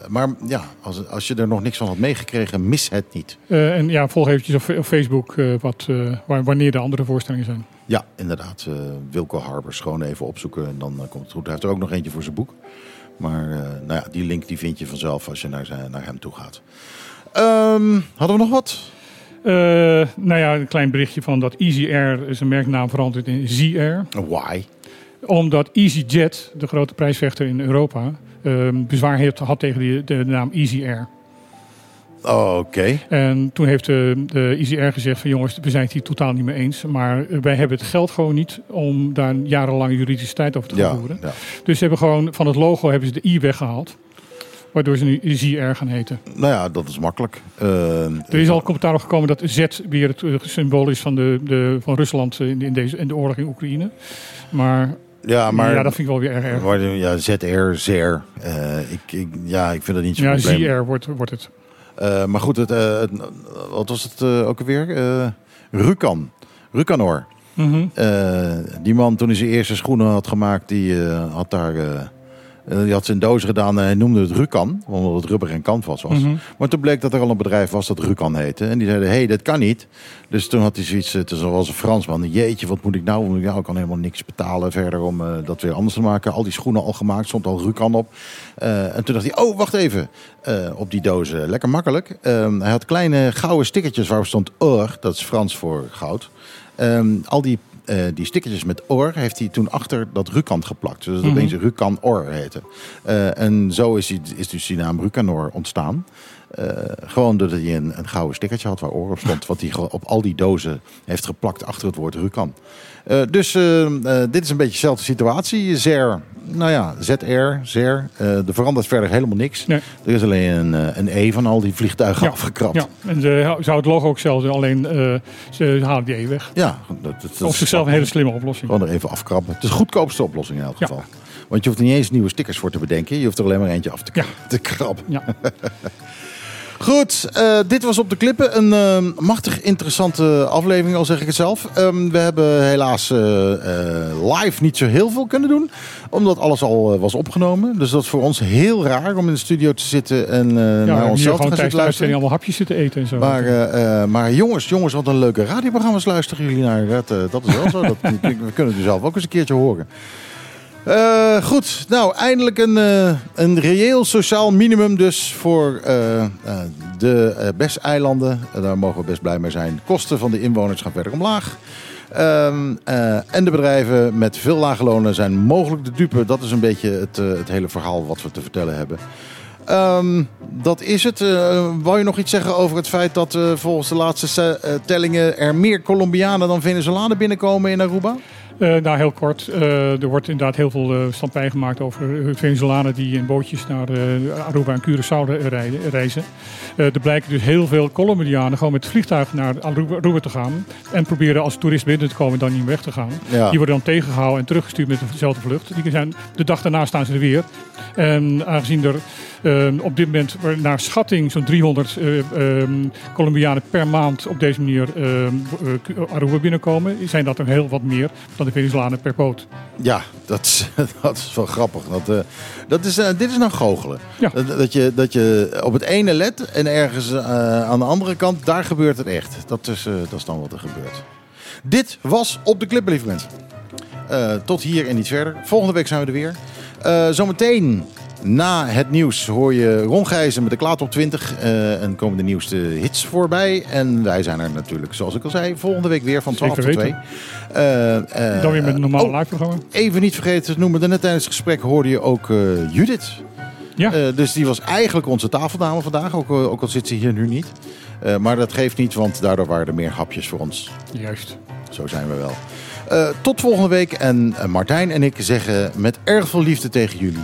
maar ja, als, als je er nog niks van had meegekregen, mis het niet. Eh, en ja, volg eventjes op, op Facebook eh, wat, eh, wanneer de andere voorstellingen zijn. Ja, inderdaad. eh Wilco Harbers gewoon even opzoeken en dan eh, komt het goed. Hij heeft er ook nog eentje voor zijn boek. Maar eh, nou ja, die link die vind je vanzelf als je naar, zijn, naar hem toe gaat. Ehm, hadden we nog wat? Nou ja, een klein berichtje van dat Easy Air is een merknaam veranderd in Z Air. Why? Omdat EasyJet, de grote prijsvechter in Europa, eh, bezwaar heeft, had tegen die, de naam Easy Air. Oh, Oké. En toen heeft de, de Easy Air gezegd van jongens, we zijn het hier totaal niet mee eens. Maar wij hebben het geld gewoon niet om daar jarenlang juridische tijd over te gaan Ja, voeren. ja. Dus ze hebben gewoon van het logo hebben ze de I weggehaald. Waardoor ze nu Air gaan heten. Nou ja, dat is makkelijk. Eh, Er is al commentaar op gekomen dat Z weer het eh, symbool is van, de, de, van Rusland in, in, deze, in de oorlog in Oekraïne. Maar Ja, maar... ja, dat vind ik wel weer erg erg. Ja, ZR, ZR. eh ik, ik, ja, ik vind dat niet zo'n Ja, probleem. ZR wordt, wordt het. Eh, maar goed, het, eh, het- wat was het eh, ook alweer? Rukan. Rukanor. Mhm. Die man, toen hij zijn eerste schoenen had gemaakt, die had daar... eh, eh, die had zijn doos gedaan en hij noemde het Rukan, omdat het rubber en canvas was. Mhm. Maar toen bleek dat er al een bedrijf was dat Rukan heette. En die zeiden, hé, hey, dat kan niet. Dus toen had hij zoiets, eh, toen was een Fransman. Jeetje, wat moet ik nou? Ja, ik kan helemaal niks betalen verder om eh, dat weer anders te maken. Al die schoenen al gemaakt, stond al Rukan op. Eh, en toen dacht hij, oh, wacht even. Eh, op die dozen, lekker makkelijk. Ehm, hij had kleine gouden stickertjes waarop stond or, dat is Frans voor goud. Ehm, al die, eh, die stickertjes met or heeft hij toen achter dat Rukan geplakt. Dus dat Mhm. opeens Rukan or heette. Eh, en zo is, is dus die naam Rukanor ontstaan. Eh, gewoon doordat hij een, een gouden stickertje had waar oor op stond. wat hij op al die dozen heeft geplakt achter het woord Rukan. Eh, dus eh, eh, dit is een beetje dezelfde situatie. Zer, nou ja, ZR, Zer. eh er verandert verder helemaal niks. Er is alleen een, een E van al die vliegtuigen afgekrapt. Ja, en ze zou het logo ook zelf alleen ze halen die E weg. Ja, dat, dat, dat zichzelf een hele slimme oplossing. Gewoon er even afkrabben. Het is de goedkoopste oplossing in elk Ja. geval. Want je hoeft er niet eens nieuwe stickers voor te bedenken. Je hoeft er alleen maar eentje af te, te krabben. Ja. [laughs] Goed, eh, dit was op de klippen. Een eh, machtig interessante aflevering, al zeg ik het zelf. Ehm, we hebben helaas eh, eh, live niet zo heel veel kunnen doen. Omdat alles al was opgenomen. Dus dat is voor ons heel raar om in de studio te zitten en Ja, naar onszelf te gaan zitten luisteren. allemaal hapjes zitten eten en zo. Maar, maar jongens, jongens, wat een leuke radioprogramma's luisteren jullie naar. Dat, dat is wel zo. Dat, [laughs] we kunnen het zelf ook eens een keertje horen. Eh, goed, nou eindelijk een, eh, een reëel sociaal minimum dus voor eh, de BES-eilanden. Eh, daar mogen we best blij mee zijn. Kosten van de inwoners gaan verder omlaag. Ehm, eh, en de bedrijven met veel lage lonen zijn mogelijk de dupe. Dat is een beetje het, het hele verhaal wat we te vertellen hebben. Ehm, dat is het. Wou je nog iets zeggen over het feit dat eh, volgens de laatste eh, tellingen er meer Colombianen dan Venezolanen binnenkomen in Aruba? Eh, nou, heel kort. Eh, er wordt inderdaad heel veel uh, stampij gemaakt over eh, Venezolanen die in bootjes naar eh, Aruba en Curaçao reizen. Eh, er blijken dus heel veel Colombianen gewoon met het vliegtuig naar Aruba, te gaan. En proberen als toerist binnen te komen en dan niet meer weg te gaan. Ja. Die worden dan tegengehouden en teruggestuurd met dezelfde vlucht. Die zijn, de dag daarna staan ze er weer. En aangezien er eh, op dit moment naar schatting zo'n 300 eh, ehm, Colombianen per maand op deze manier eh, Aruba binnenkomen, zijn dat er heel wat meer dan de Venezolanen per boot. Ja, dat is, [laughs] dat is wel grappig. Dat, eh, dat is, eh, dit is nou goochelen. Ja. Dat, dat, je, dat je op het ene let en ergens eh, aan de andere kant, daar gebeurt het echt. Dat is, dat is dan wat er gebeurt. Dit was Op de Clip, lieve mensen. Tot hier en niet verder. Volgende week zijn we er weer. Zometeen na het nieuws hoor je Ron Gijzen met de Klaat op 20. eh, en komen de nieuwste hits voorbij. En wij zijn er natuurlijk, zoals ik al zei, volgende week weer van 12 Zeker tot 2. weten. Eh, eh, Dan weer met een normaal oh, live-programma. Even niet vergeten te noemen, net tijdens het gesprek hoorde je ook Judith. Ja. Dus die was eigenlijk onze tafeldame vandaag, ook, ook al zit ze hier nu niet. Maar dat geeft niet, want daardoor waren er meer hapjes voor ons. Juist. Zo zijn we wel. Tot volgende week. En Martijn en ik zeggen met erg veel liefde tegen jullie.